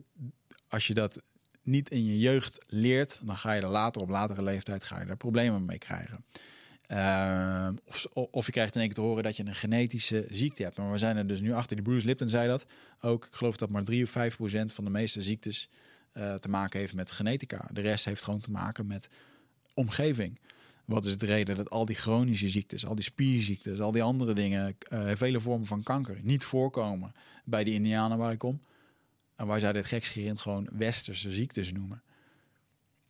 als je dat niet in je jeugd leert, dan ga je er later op latere leeftijd ga je er problemen mee krijgen. Uh, of, of, je krijgt in één keer te horen dat je een genetische ziekte hebt. Maar we zijn er dus nu achter. Die Bruce Lipton zei dat ook. Ik geloof dat maar 3 of 5 procent van de meeste ziektes uh, te maken heeft met genetica. De rest heeft gewoon te maken met omgeving. Wat is de reden dat al die chronische ziektes, al die spierziektes, al die andere dingen, uh, vele vormen van kanker, niet voorkomen bij die Indianen waar ik kom? En waar zij dit gekscherend gewoon westerse ziektes noemen.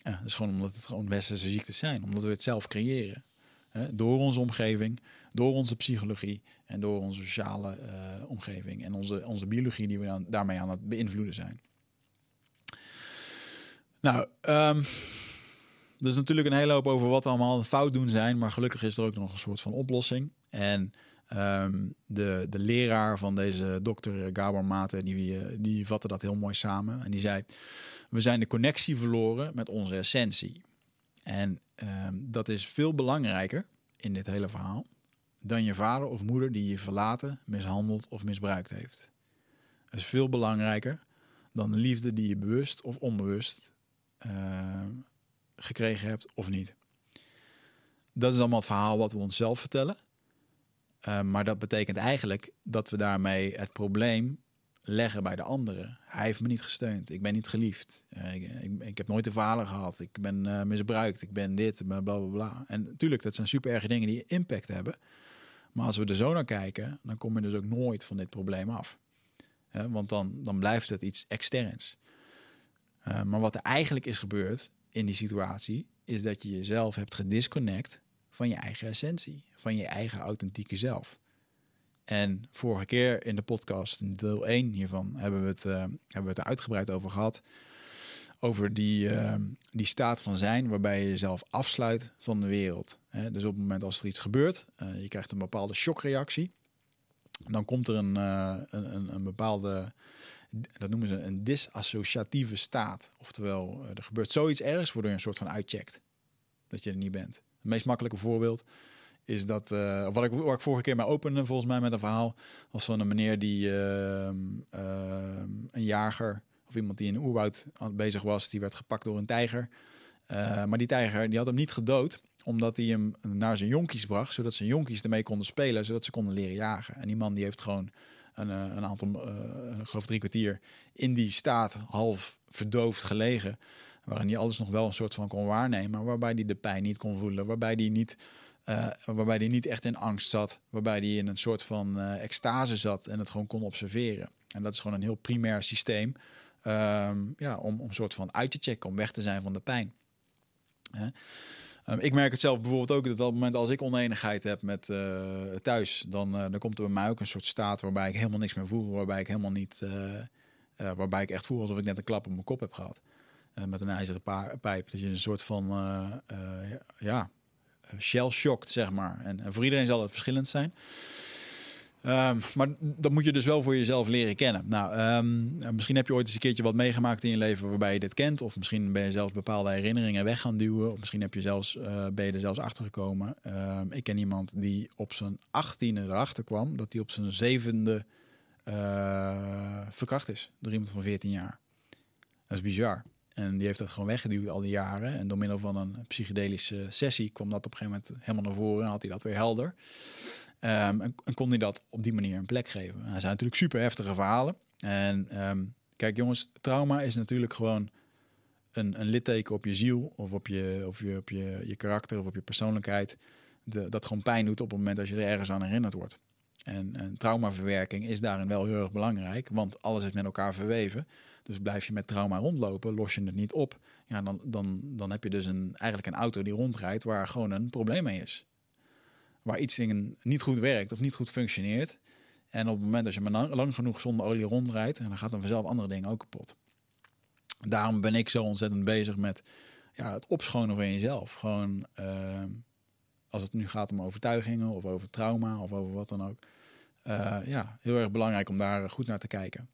Dat is gewoon omdat het gewoon westerse ziektes zijn, omdat we het zelf creëren. Door onze omgeving, door onze psychologie en door onze sociale uh, omgeving en onze, onze biologie die we dan daarmee aan het beïnvloeden zijn. Nou, um, is natuurlijk een hele hoop over wat allemaal fout doen zijn, maar gelukkig is er ook nog een soort van oplossing. En um, de, de leraar van deze dokter Gabor Mate, die, die vatte dat heel mooi samen. En die zei, we zijn de connectie verloren met onze essentie. En um, dat is veel belangrijker in dit hele verhaal dan je vader of moeder die je verlaten, mishandeld of misbruikt heeft. Is veel belangrijker dan de liefde die je bewust of onbewust uh, gekregen hebt of niet. Dat is allemaal het verhaal wat we onszelf vertellen. Uh, maar dat betekent eigenlijk dat we daarmee het probleem leggen bij de anderen. Hij heeft me niet gesteund. Ik ben niet geliefd. Uh, ik, ik, heb nooit de vader gehad. Ik ben uh, misbruikt. Ik ben dit. Bla bla bla. En natuurlijk, dat zijn super erge dingen die impact hebben. Maar als we er zo naar kijken, dan kom je dus ook nooit van dit probleem af. want dan, dan blijft het iets externs. maar wat er eigenlijk is gebeurd, in die situatie, is dat je jezelf hebt gedisconnect van je eigen essentie, van je eigen authentieke zelf. En vorige keer in de podcast, in deel 1 hiervan, hebben we het, uh, hebben we het er uitgebreid over gehad. Over die, uh, die staat van zijn waarbij je jezelf afsluit van de wereld. Dus op het moment als er iets gebeurt, uh, je krijgt een bepaalde shockreactie. Dan komt er een, een, een, een bepaalde dat noemen ze een disassociatieve staat. Oftewel, eh, er gebeurt zoiets ergs waardoor je een soort van uitcheckt. Dat je er niet bent. Het meest makkelijke voorbeeld is dat, uh, wat, ik, wat ik vorige keer mee opende volgens mij met een verhaal, was van een meneer die uh, uh, een jager of iemand die in een oerwoud bezig was, die werd gepakt door een tijger. Uh, maar die tijger die had hem niet gedood, omdat hij hem naar zijn jonkies bracht, zodat zijn jonkies ermee konden spelen, zodat ze konden leren jagen. En die man die heeft gewoon een, eh, een aantal, uh, ik geloof drie kwartier, in die staat half verdoofd gelegen. Waarin hij alles nog wel een soort van kon waarnemen, waarbij hij de pijn niet kon voelen. Waarbij hij niet, uh, waarbij hij niet echt in angst zat. Waarbij hij in een soort van uh, extase zat en het gewoon kon observeren. En dat is gewoon een heel primair systeem. Um, ja, om, om een soort van uit te checken, om weg te zijn van de pijn. Ehm, ik merk het zelf bijvoorbeeld ook dat op het moment als ik oneenigheid heb met uh, thuis, dan, uh, dan komt er bij mij ook een soort staat waarbij ik helemaal niks meer voel, waarbij ik helemaal niet, uh, waarbij ik echt voel alsof ik net een klap op mijn kop heb gehad met een ijzeren pijp. Dus je een soort van ja, shell shocked zeg maar. En, voor iedereen zal het verschillend zijn. Um, maar dat moet je dus wel voor jezelf leren kennen. Nou, um, misschien heb je ooit eens een keertje wat meegemaakt in je leven waarbij je dit kent. Of misschien ben je zelfs bepaalde herinneringen weg gaan duwen. Of misschien heb je zelfs, uh, ben je er zelfs achter gekomen. Um, ik ken iemand die op zijn achttiende erachter kwam dat hij op zijn zevende uh, verkracht is door iemand van 14 jaar. Dat is bizar. En die heeft dat gewoon weggeduwd al die jaren. En door middel van een psychedelische sessie kwam dat op een gegeven moment helemaal naar voren en had hij dat weer helder. Um, en, kon hij dat op die manier een plek geven. Dat zijn natuurlijk super heftige verhalen. En um, kijk jongens, trauma is natuurlijk gewoon een, een litteken op je ziel of op je, of je, op je, je karakter of op je persoonlijkheid. Dat gewoon pijn doet op het moment dat je er ergens aan herinnerd wordt. En, en traumaverwerking is daarin wel heel erg belangrijk, want alles is met elkaar verweven. Dus blijf je met trauma rondlopen, los je het niet op, ja, dan, dan, dan heb je dus een, eigenlijk een auto die rondrijdt waar gewoon een probleem mee is waar iets in niet goed werkt of niet goed functioneert. En op het moment dat je maar lang genoeg zonder olie rondrijdt, en dan gaat dan vanzelf andere dingen ook kapot. Daarom ben ik zo ontzettend bezig met ja, het opschonen van jezelf. Gewoon uh, als het nu gaat om overtuigingen of over trauma of over wat dan ook. Uh, ja, heel erg belangrijk om daar goed naar te kijken.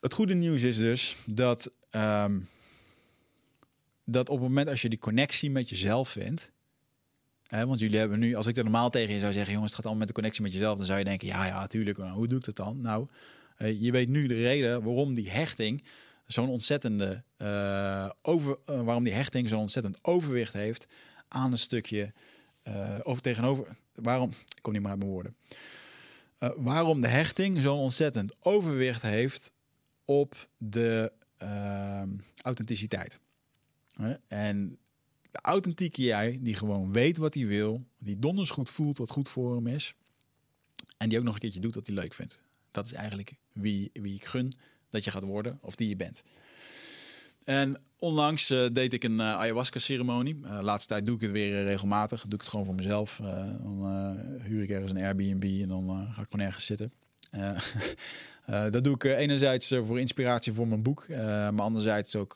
Het goede nieuws is dus dat, um, dat op het moment als je die connectie met jezelf vindt, want jullie hebben nu, als ik er normaal tegen je zou zeggen, jongens, het gaat allemaal met de connectie met jezelf, dan zou je denken, ja, ja, tuurlijk, maar hoe doe ik dat dan? Nou, uh, je weet nu de reden waarom die hechting zo'n ontzettende uh, over, uh, waarom die hechting zo'n ontzettend overwicht heeft aan een stukje over tegenover. Waarom? Ik kom niet meer uit mijn woorden. waarom de hechting zo'n ontzettend overwicht heeft op de authenticiteit. En de authentieke jij, die gewoon weet wat hij wil, die donders goed voelt wat goed voor hem is. En die ook nog een keertje doet wat hij leuk vindt. Dat is eigenlijk wie, wie ik gun dat je gaat worden of die je bent. En onlangs uh, deed ik een uh, ayahuasca-ceremonie. Uh, laatste tijd doe ik het weer regelmatig. Doe ik het gewoon voor mezelf. dan huur ik ergens een Airbnb en dan ga ik gewoon ergens zitten. Uh, dat doe ik uh, enerzijds uh, voor inspiratie voor mijn boek, maar anderzijds ook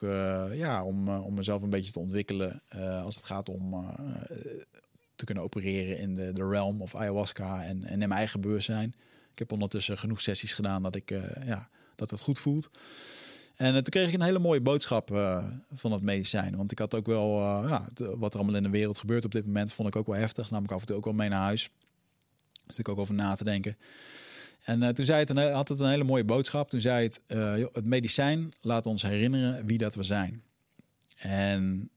ja, om, om mezelf een beetje te ontwikkelen als het gaat om te kunnen opereren in de, de realm of ayahuasca en, en in mijn eigen bewustzijn. Ik heb ondertussen genoeg sessies gedaan dat ik ja, dat het goed voelt. En toen kreeg ik een hele mooie boodschap van het medicijn. Want ik had ook wel, ja, wat er allemaal in de wereld gebeurt op dit moment, vond ik ook wel heftig. Namelijk af en toe ook wel mee naar huis. Dus ik ook over na te denken. En uh, toen zei het een, had het een hele mooie boodschap. Toen zei het, uh, het medicijn laat ons herinneren wie dat we zijn. En,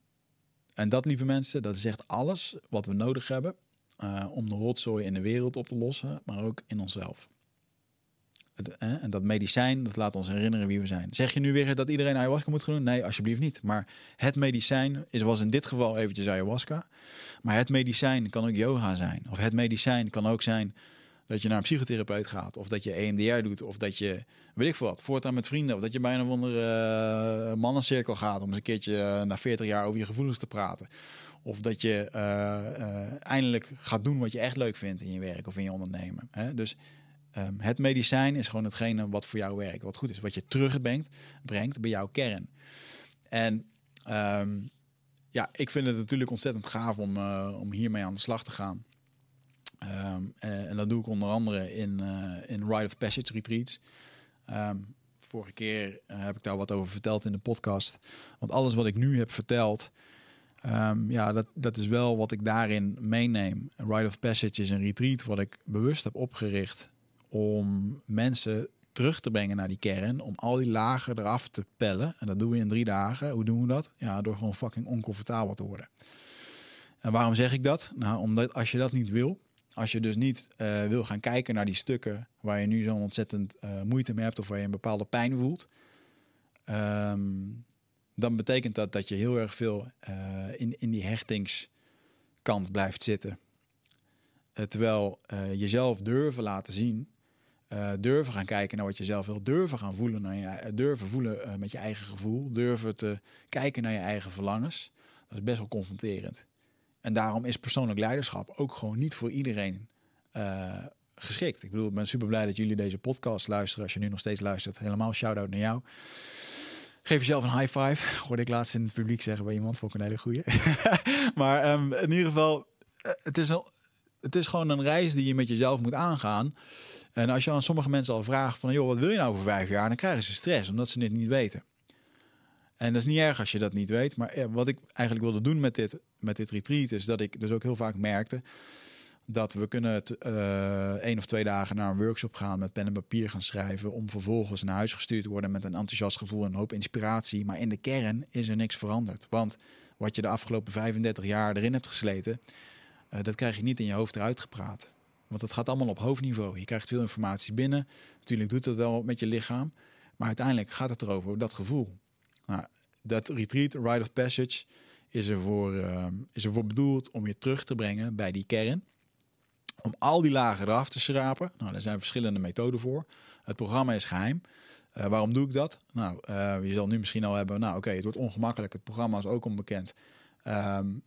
en dat, lieve mensen, dat is echt alles wat we nodig hebben uh, om de rotzooi in de wereld op te lossen, maar ook in onszelf. Het, en dat medicijn, dat laat ons herinneren wie we zijn. Zeg je nu weer dat iedereen ayahuasca moet gaan doen? Nee, alsjeblieft niet. Maar het medicijn is, was in dit geval eventjes ayahuasca. Maar het medicijn kan ook yoga zijn. Of het medicijn kan ook zijn dat je naar een psychotherapeut gaat. Of dat je EMDR doet. Of dat je, weet ik veel wat, voortaan met vrienden. Of dat je bij een uh, mannencirkel gaat om eens een keertje uh, na 40 jaar over je gevoelens te praten. Of dat je uh, eindelijk gaat doen wat je echt leuk vindt in je werk of in je ondernemen. Hè? Dus um, het medicijn is gewoon hetgene wat voor jou werkt, wat goed is. Wat je terugbrengt brengt bij jouw kern. En um, ja, ik vind het natuurlijk ontzettend gaaf om, om hiermee aan de slag te gaan. Um, en dat doe ik onder andere in, uh, in Rite of Passage retreats. Um, vorige keer uh, heb ik daar wat over verteld in de podcast. Want alles wat ik nu heb verteld, um, ja, dat, dat is wel wat ik daarin meeneem. Rite of Passage is een retreat wat ik bewust heb opgericht om mensen terug te brengen naar die kern, om al die lagen eraf te pellen. En dat doen we in drie dagen. Hoe doen we dat? Ja, door gewoon fucking oncomfortabel te worden. En waarom zeg ik dat? Nou, omdat als je dat niet wil, als je dus niet uh, wil gaan kijken naar die stukken waar je nu zo'n ontzettend uh, moeite mee hebt of waar je een bepaalde pijn voelt, um, dan betekent dat dat je heel erg veel uh, in, in die hechtingskant blijft zitten. terwijl jezelf durven laten zien, durven gaan kijken naar wat je zelf wil, durven gaan voelen, naar je, durven voelen met je eigen gevoel, durven te kijken naar je eigen verlangens Dat is best wel confronterend. En daarom is persoonlijk leiderschap ook gewoon niet voor iedereen uh, geschikt. Ik bedoel, ik ben super blij dat jullie deze podcast luisteren. Als je nu nog steeds luistert, helemaal shout-out naar jou. Geef jezelf een high five. Hoorde ik laatst in het publiek zeggen bij iemand. Vond ik een hele goeie. maar um, in ieder geval, eh, het is, een, het is gewoon een reis die je met jezelf moet aangaan. En als je aan sommige mensen al vraagt van... joh, wat wil je nou voor vijf jaar? Dan krijgen ze stress, omdat ze dit niet weten. En dat is niet erg als je dat niet weet. Maar wat ik eigenlijk wilde doen met dit, met dit retreat... is dat ik dus ook heel vaak merkte dat we kunnen uh, één of twee dagen naar een workshop gaan met pen en papier gaan schrijven om vervolgens naar huis gestuurd te worden met een enthousiast gevoel en een hoop inspiratie. Maar in de kern is er niks veranderd. Want wat je de afgelopen 35 jaar erin hebt gesleten, uh, dat krijg je niet in je hoofd eruit gepraat. Want het gaat allemaal op hoofdniveau. Je krijgt veel informatie binnen. Natuurlijk doet dat wel met je lichaam. Maar uiteindelijk gaat het erover, dat gevoel. Nou, dat retreat, Rite of Passage, is ervoor, uh, is bedoeld om je terug te brengen bij die kern om al die lagen eraf te schrapen. Nou, daar zijn verschillende methoden voor. Het programma is geheim. Uh, waarom doe ik dat? Nou, uh, je zal nu misschien al hebben, nou oké, het wordt ongemakkelijk. Het programma is ook onbekend. Um,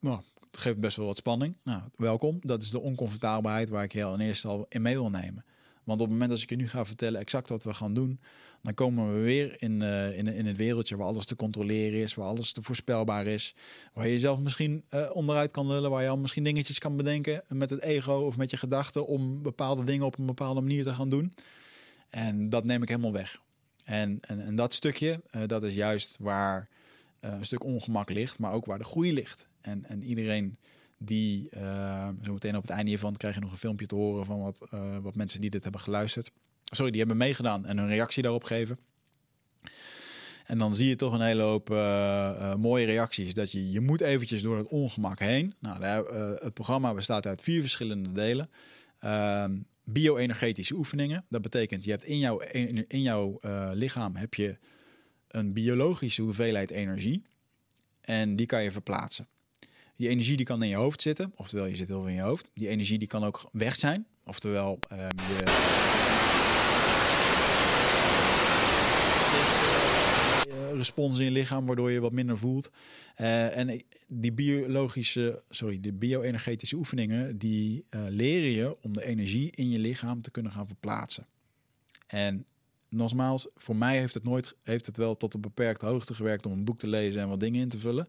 nou, het geeft best wel wat spanning. Nou, welkom. Dat is de oncomfortabelheid waar ik heel in eerste al in mee wil nemen. Want op het moment dat ik je nu ga vertellen exact wat we gaan doen, dan komen we weer in, uh, in, in het wereldje waar alles te controleren is, waar alles te voorspelbaar is. Waar je jezelf misschien uh, onderuit kan lullen, waar je al misschien dingetjes kan bedenken met het ego of met je gedachten om bepaalde dingen op een bepaalde manier te gaan doen. En dat neem ik helemaal weg. En, en, en dat stukje, uh, dat is juist waar een stuk ongemak ligt, maar ook waar de groei ligt. En, en iedereen die, zo meteen op het einde hiervan krijg je nog een filmpje te horen van wat, wat mensen die dit hebben geluisterd sorry, die hebben meegedaan en hun reactie daarop geven. En dan zie je toch een hele hoop uh, uh, mooie reacties. Dat je, je moet eventjes door het ongemak heen. Nou, uh, het programma bestaat uit vier verschillende delen. Ehm, bio-energetische oefeningen. Dat betekent, je hebt in jouw, in, in jouw lichaam heb je een biologische hoeveelheid energie. En die kan je verplaatsen. Die energie die kan in je hoofd zitten. Oftewel, je zit heel veel in je hoofd. Die energie die kan ook weg zijn. Oftewel, um, je respons in je lichaam, waardoor je wat minder voelt. Uh, en die biologische, sorry, de bio-energetische oefeningen, die uh, leren je om de energie in je lichaam te kunnen gaan verplaatsen. En nogmaals, voor mij heeft het nooit, heeft het wel tot een beperkte hoogte gewerkt om een boek te lezen en wat dingen in te vullen.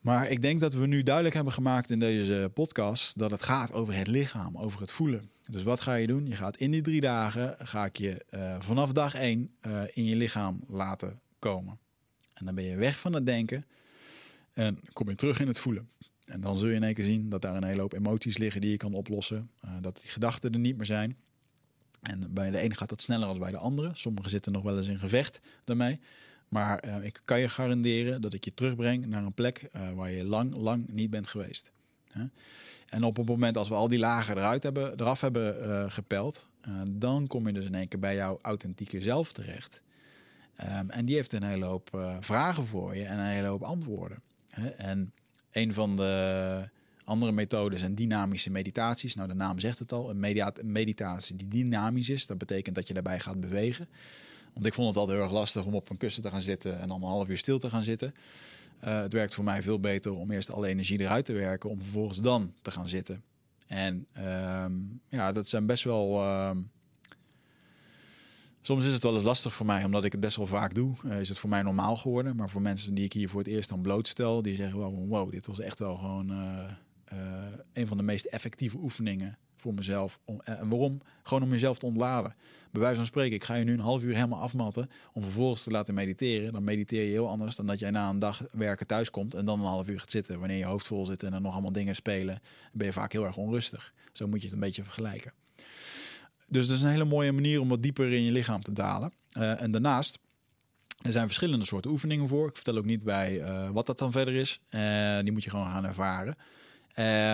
Maar ik denk dat we nu duidelijk hebben gemaakt in deze podcast dat het gaat over het lichaam, over het voelen. Dus wat ga je doen? Je gaat in die drie dagen, ga ik je uh, vanaf dag één in je lichaam laten komen. En dan ben je weg van het denken en kom je terug in het voelen. En dan zul je in één keer zien dat daar een hele hoop emoties liggen die je kan oplossen. Uh, dat die gedachten er niet meer zijn. En bij de ene gaat dat sneller dan bij de andere. Sommigen zitten nog wel eens in gevecht daarmee. Maar uh, ik kan je garanderen dat ik je terugbreng naar een plek uh, waar je lang, lang niet bent geweest. En op het moment als we al die lagen eruit hebben, eraf hebben gepeld, dan kom je dus in één keer bij jouw authentieke zelf terecht. Um, en die heeft een hele hoop uh, vragen voor je en een hele hoop antwoorden. Hè? En een van de andere methodes zijn dynamische meditaties. Nou, de naam zegt het al. Een meditatie die dynamisch is, dat betekent dat je daarbij gaat bewegen. Want ik vond het altijd heel erg lastig om op een kussen te gaan zitten en dan een half uur stil te gaan zitten. Uh, het werkt voor mij veel beter om eerst alle energie eruit te werken, om vervolgens dan te gaan zitten. En um, ja, dat zijn best wel. Uh, Soms is het wel eens lastig voor mij, omdat ik het best wel vaak doe. Uh, is het voor mij normaal geworden. Maar voor mensen die ik hier voor het eerst dan blootstel, die zeggen wel: wow, dit was echt wel gewoon uh, uh, een van de meest effectieve oefeningen voor mezelf. Om, en waarom? Gewoon om mezelf te ontladen. Bij wijze van spreken, ik ga je nu een half uur helemaal afmatten om vervolgens te laten mediteren. Dan mediteer je heel anders dan dat jij na een dag werken thuis komt en dan een half uur gaat zitten. Wanneer je hoofd vol zit en er nog allemaal dingen spelen, ben je vaak heel erg onrustig. Zo moet je het een beetje vergelijken. Dus dat is een hele mooie manier om wat dieper in je lichaam te dalen. Uh, en daarnaast, er zijn verschillende soorten oefeningen voor. Ik vertel ook niet bij uh, wat dat dan verder is. Uh, die moet je gewoon gaan ervaren.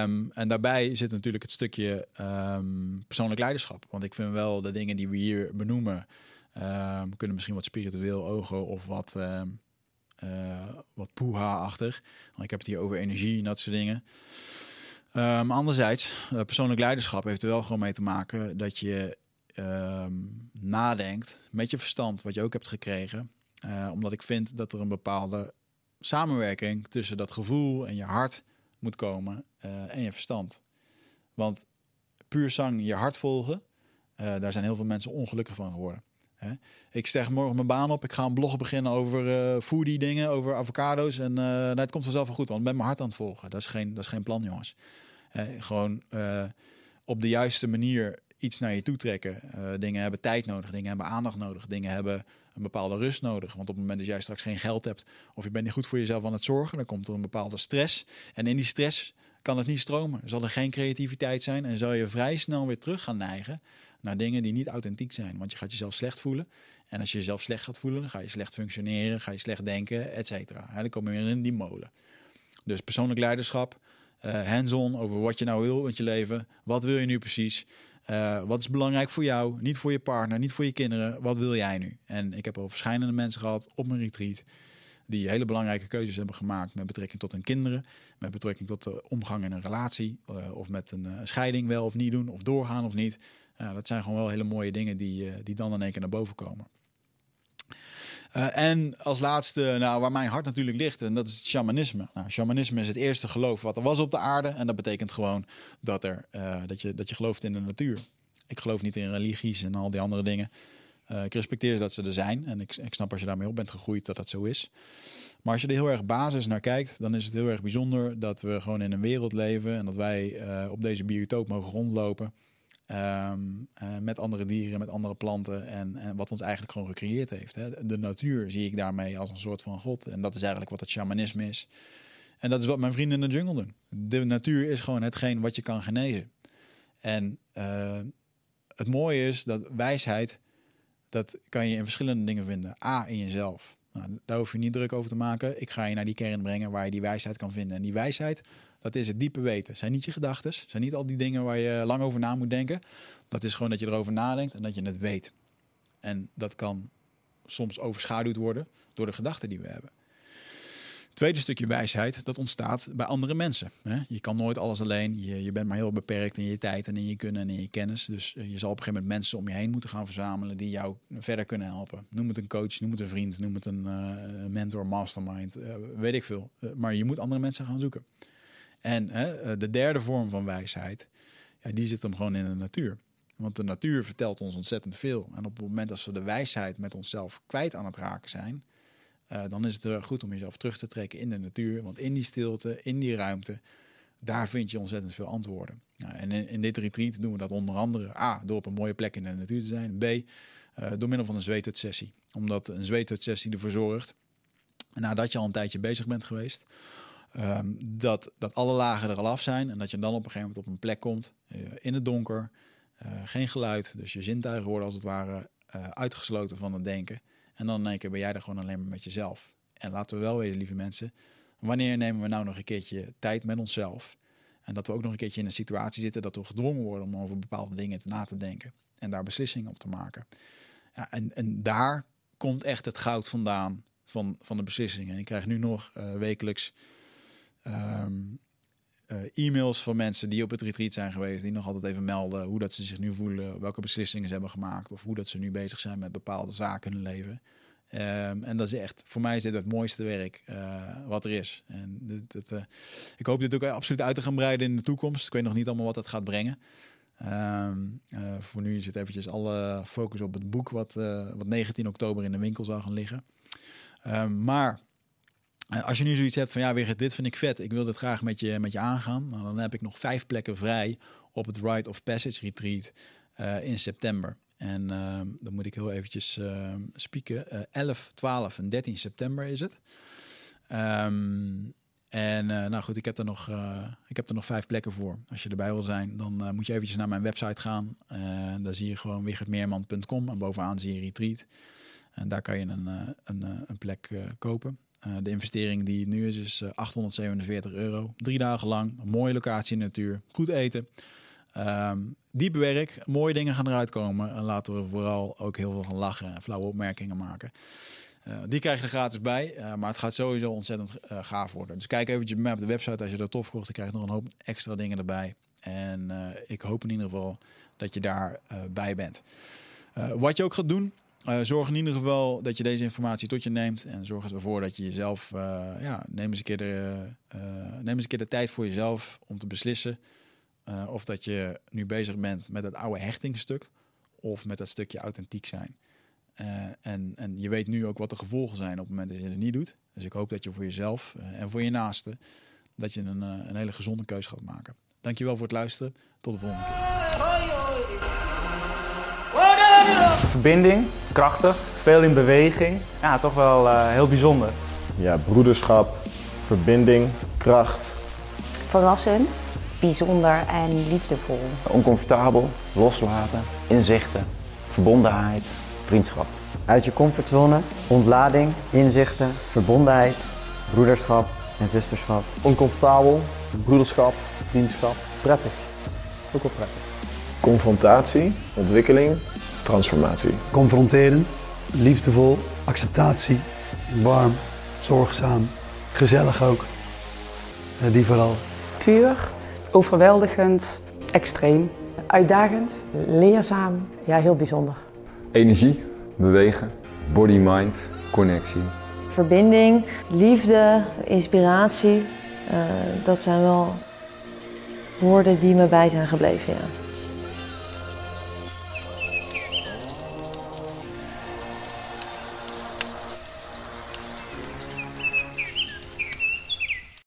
Um, en daarbij zit natuurlijk het stukje um, persoonlijk leiderschap. Want ik vind wel de dingen die we hier benoemen, um, kunnen misschien wat spiritueel ogen of wat, wat poeha-achtig. Ik heb het hier over energie en dat soort dingen. Um, anderzijds, uh, persoonlijk leiderschap heeft er wel gewoon mee te maken dat je um, nadenkt met je verstand, wat je ook hebt gekregen. Uh, omdat ik vind dat er een bepaalde samenwerking tussen dat gevoel en je hart moet komen eh, en je verstand. Want puur zang je hart volgen, daar zijn heel veel mensen ongelukkig van geworden. Ik zeg morgen mijn baan op, ik ga een blog beginnen over uh, foodie dingen, over avocado's. En uh, het komt vanzelf wel goed, want ik ben mijn hart aan het volgen. Dat is geen, dat is geen plan, jongens. gewoon op de juiste manier iets naar je toe trekken. dingen hebben tijd nodig, dingen hebben aandacht nodig, dingen hebben een bepaalde rust nodig. Want op het moment dat jij straks geen geld hebt of je bent niet goed voor jezelf aan het zorgen, dan komt er een bepaalde stress. En in die stress kan het niet stromen. Zal er geen creativiteit zijn en zal je vrij snel weer terug gaan neigen naar dingen die niet authentiek zijn. Want je gaat jezelf slecht voelen. En als je jezelf slecht gaat voelen, dan ga je slecht functioneren, ga je slecht denken, et cetera. Dan kom je weer in die molen. Dus persoonlijk leiderschap, uh, hands-on over wat je nou wil met je leven. Wat wil je nu precies? Uh, wat is belangrijk voor jou? Niet voor je partner, niet voor je kinderen. Wat wil jij nu? En ik heb al verschillende mensen gehad op mijn retreat die hele belangrijke keuzes hebben gemaakt met betrekking tot hun kinderen, met betrekking tot de omgang in een relatie, uh, of met een scheiding wel of niet doen, of doorgaan of niet. Uh, dat zijn gewoon wel hele mooie dingen die, die dan in één keer naar boven komen. en als laatste, nou, waar mijn hart natuurlijk ligt, en dat is het shamanisme. Nou, shamanisme is het eerste geloof wat er was op de aarde. En dat betekent gewoon dat, er, dat, je, dat je gelooft in de natuur. Ik geloof niet in religies en al die andere dingen. Ik respecteer dat ze er zijn en ik, ik snap als je daarmee op bent gegroeid dat dat zo is. Maar als je er heel erg basis naar kijkt, dan is het heel erg bijzonder dat we gewoon in een wereld leven en dat wij op deze biotoop mogen rondlopen. Um, uh, met andere dieren, met andere planten en, en, wat ons eigenlijk gewoon gecreëerd heeft. Hè. De natuur zie ik daarmee als een soort van god. En dat is eigenlijk wat het shamanisme is. En dat is wat mijn vrienden in de jungle doen. De natuur is gewoon hetgeen wat je kan genezen. En uh, het mooie is dat wijsheid dat kan je in verschillende dingen vinden. A, in jezelf. Nou, daar hoef je niet druk over te maken. Ik ga je naar die kern brengen waar je die wijsheid kan vinden. En die wijsheid, dat is het diepe weten. Zijn niet je gedachten, zijn niet al die dingen waar je lang over na moet denken. Dat is gewoon dat je erover nadenkt en dat je het weet. En dat kan soms overschaduwd worden door de gedachten die we hebben. Tweede stukje wijsheid, dat ontstaat bij andere mensen. Je kan nooit alles alleen. Je, bent maar heel beperkt in je tijd en in je kunnen en in je kennis. Dus eh, je zal op een gegeven moment mensen om je heen moeten gaan verzamelen die jou verder kunnen helpen. Noem het een coach, noem het een vriend, noem het een uh, mentor, mastermind, uh, weet ik veel. maar je moet andere mensen gaan zoeken. En de derde vorm van wijsheid, ja, die zit hem gewoon in de natuur. Want de natuur vertelt ons ontzettend veel. En op het moment dat we de wijsheid met onszelf kwijt aan het raken zijn, uh, dan is het goed om jezelf terug te trekken in de natuur. Want in die stilte, in die ruimte, daar vind je ontzettend veel antwoorden. Nou, en in, dit retreat doen we dat onder andere A, door op een mooie plek in de natuur te zijn. B, uh, door middel van een zweetuitsessie. Omdat een zweetuitsessie ervoor zorgt, nadat je al een tijdje bezig bent geweest, um, dat, dat alle lagen er al af zijn. En dat je dan op een gegeven moment op een plek komt, uh, in het donker, geen geluid. Dus je zintuigen worden als het ware uitgesloten van het denken. En dan in één keer ben jij er gewoon alleen maar met jezelf. En laten we wel weten, lieve mensen, wanneer nemen we nou nog een keertje tijd met onszelf? En dat we ook nog een keertje in een situatie zitten dat we gedwongen worden om over bepaalde dingen te na te denken en daar beslissingen op te maken. Ja, en, en daar komt echt het goud vandaan van, van de beslissingen. En ik krijg nu nog wekelijks um, uh, e-mails van mensen die op het retreat zijn geweest, die nog altijd even melden hoe dat ze zich nu voelen, welke beslissingen ze hebben gemaakt of hoe dat ze nu bezig zijn met bepaalde zaken in hun leven. Um, en dat is echt, voor mij is dit het mooiste werk uh, wat er is. En dit, uh, ik hoop dit ook absoluut uit te gaan breiden in de toekomst. Ik weet nog niet allemaal wat het gaat brengen. Uh, voor nu zit eventjes alle focus op het boek wat, wat 19 oktober in de winkel zal gaan liggen. Maar eh, als je nu zoiets hebt van ja, weer dit vind ik vet, ik wil dit graag met je, met je aangaan, nou, dan heb ik nog vijf plekken vrij op het Rite of Passage Retreat uh, in september. En uh, dan moet ik heel eventjes uh, spieken. 11, 12 en 13 september is het. Um, en nou goed, ik heb, er nog, ik heb er nog vijf plekken voor. Als je erbij wil zijn, dan moet je eventjes naar mijn website gaan. daar zie je gewoon wichertmeerman.com en bovenaan zie je retreat. En daar kan je een, een, een plek kopen. Uh, de investering die nu is, is 847 eh, euro. Drie dagen lang, mooie locatie in de natuur, goed eten. Um, diep werk, mooie dingen gaan eruit komen. En laten we vooral ook heel veel gaan lachen en flauwe opmerkingen maken. Uh, die krijg je er gratis bij, maar het gaat sowieso ontzettend gaaf worden. Dus kijk eventjes bij mij op de website als je dat tof kocht. Dan krijg je nog een hoop extra dingen erbij. En ik hoop in ieder geval dat je daarbij bij bent. wat je ook gaat doen, Uh, zorg in ieder geval dat je deze informatie tot je neemt. En zorg ervoor dat je jezelf. Uh, ja, neem eens, een keer de, uh, neem eens een keer de tijd voor jezelf om te beslissen. of dat je nu bezig bent met het oude hechtingstuk. Of met dat stukje authentiek zijn. en, en je weet nu ook wat de gevolgen zijn op het moment dat je het niet doet. Dus ik hoop dat je voor jezelf en voor je naasten. dat je een, een hele gezonde keuze gaat maken. Dankjewel voor het luisteren. Tot de volgende keer. Verbinding, krachtig, veel in beweging. Ja, toch wel uh, heel bijzonder. Ja, broederschap, verbinding, kracht. Verrassend, bijzonder en liefdevol. Oncomfortabel, loslaten, inzichten, verbondenheid, vriendschap. Uit je comfortzone, ontlading, inzichten, verbondenheid, broederschap en zusterschap. Oncomfortabel, broederschap, vriendschap, prettig. Ook wel prettig. Confrontatie, ontwikkeling, transformatie. Confronterend, liefdevol, acceptatie, warm, zorgzaam, gezellig ook. die vooral. Puur, overweldigend, extreem. Uitdagend, leerzaam, ja heel bijzonder. Energie, bewegen, body-mind, connectie. Verbinding, liefde, inspiratie, uh, dat zijn wel woorden die me bij zijn gebleven. Ja.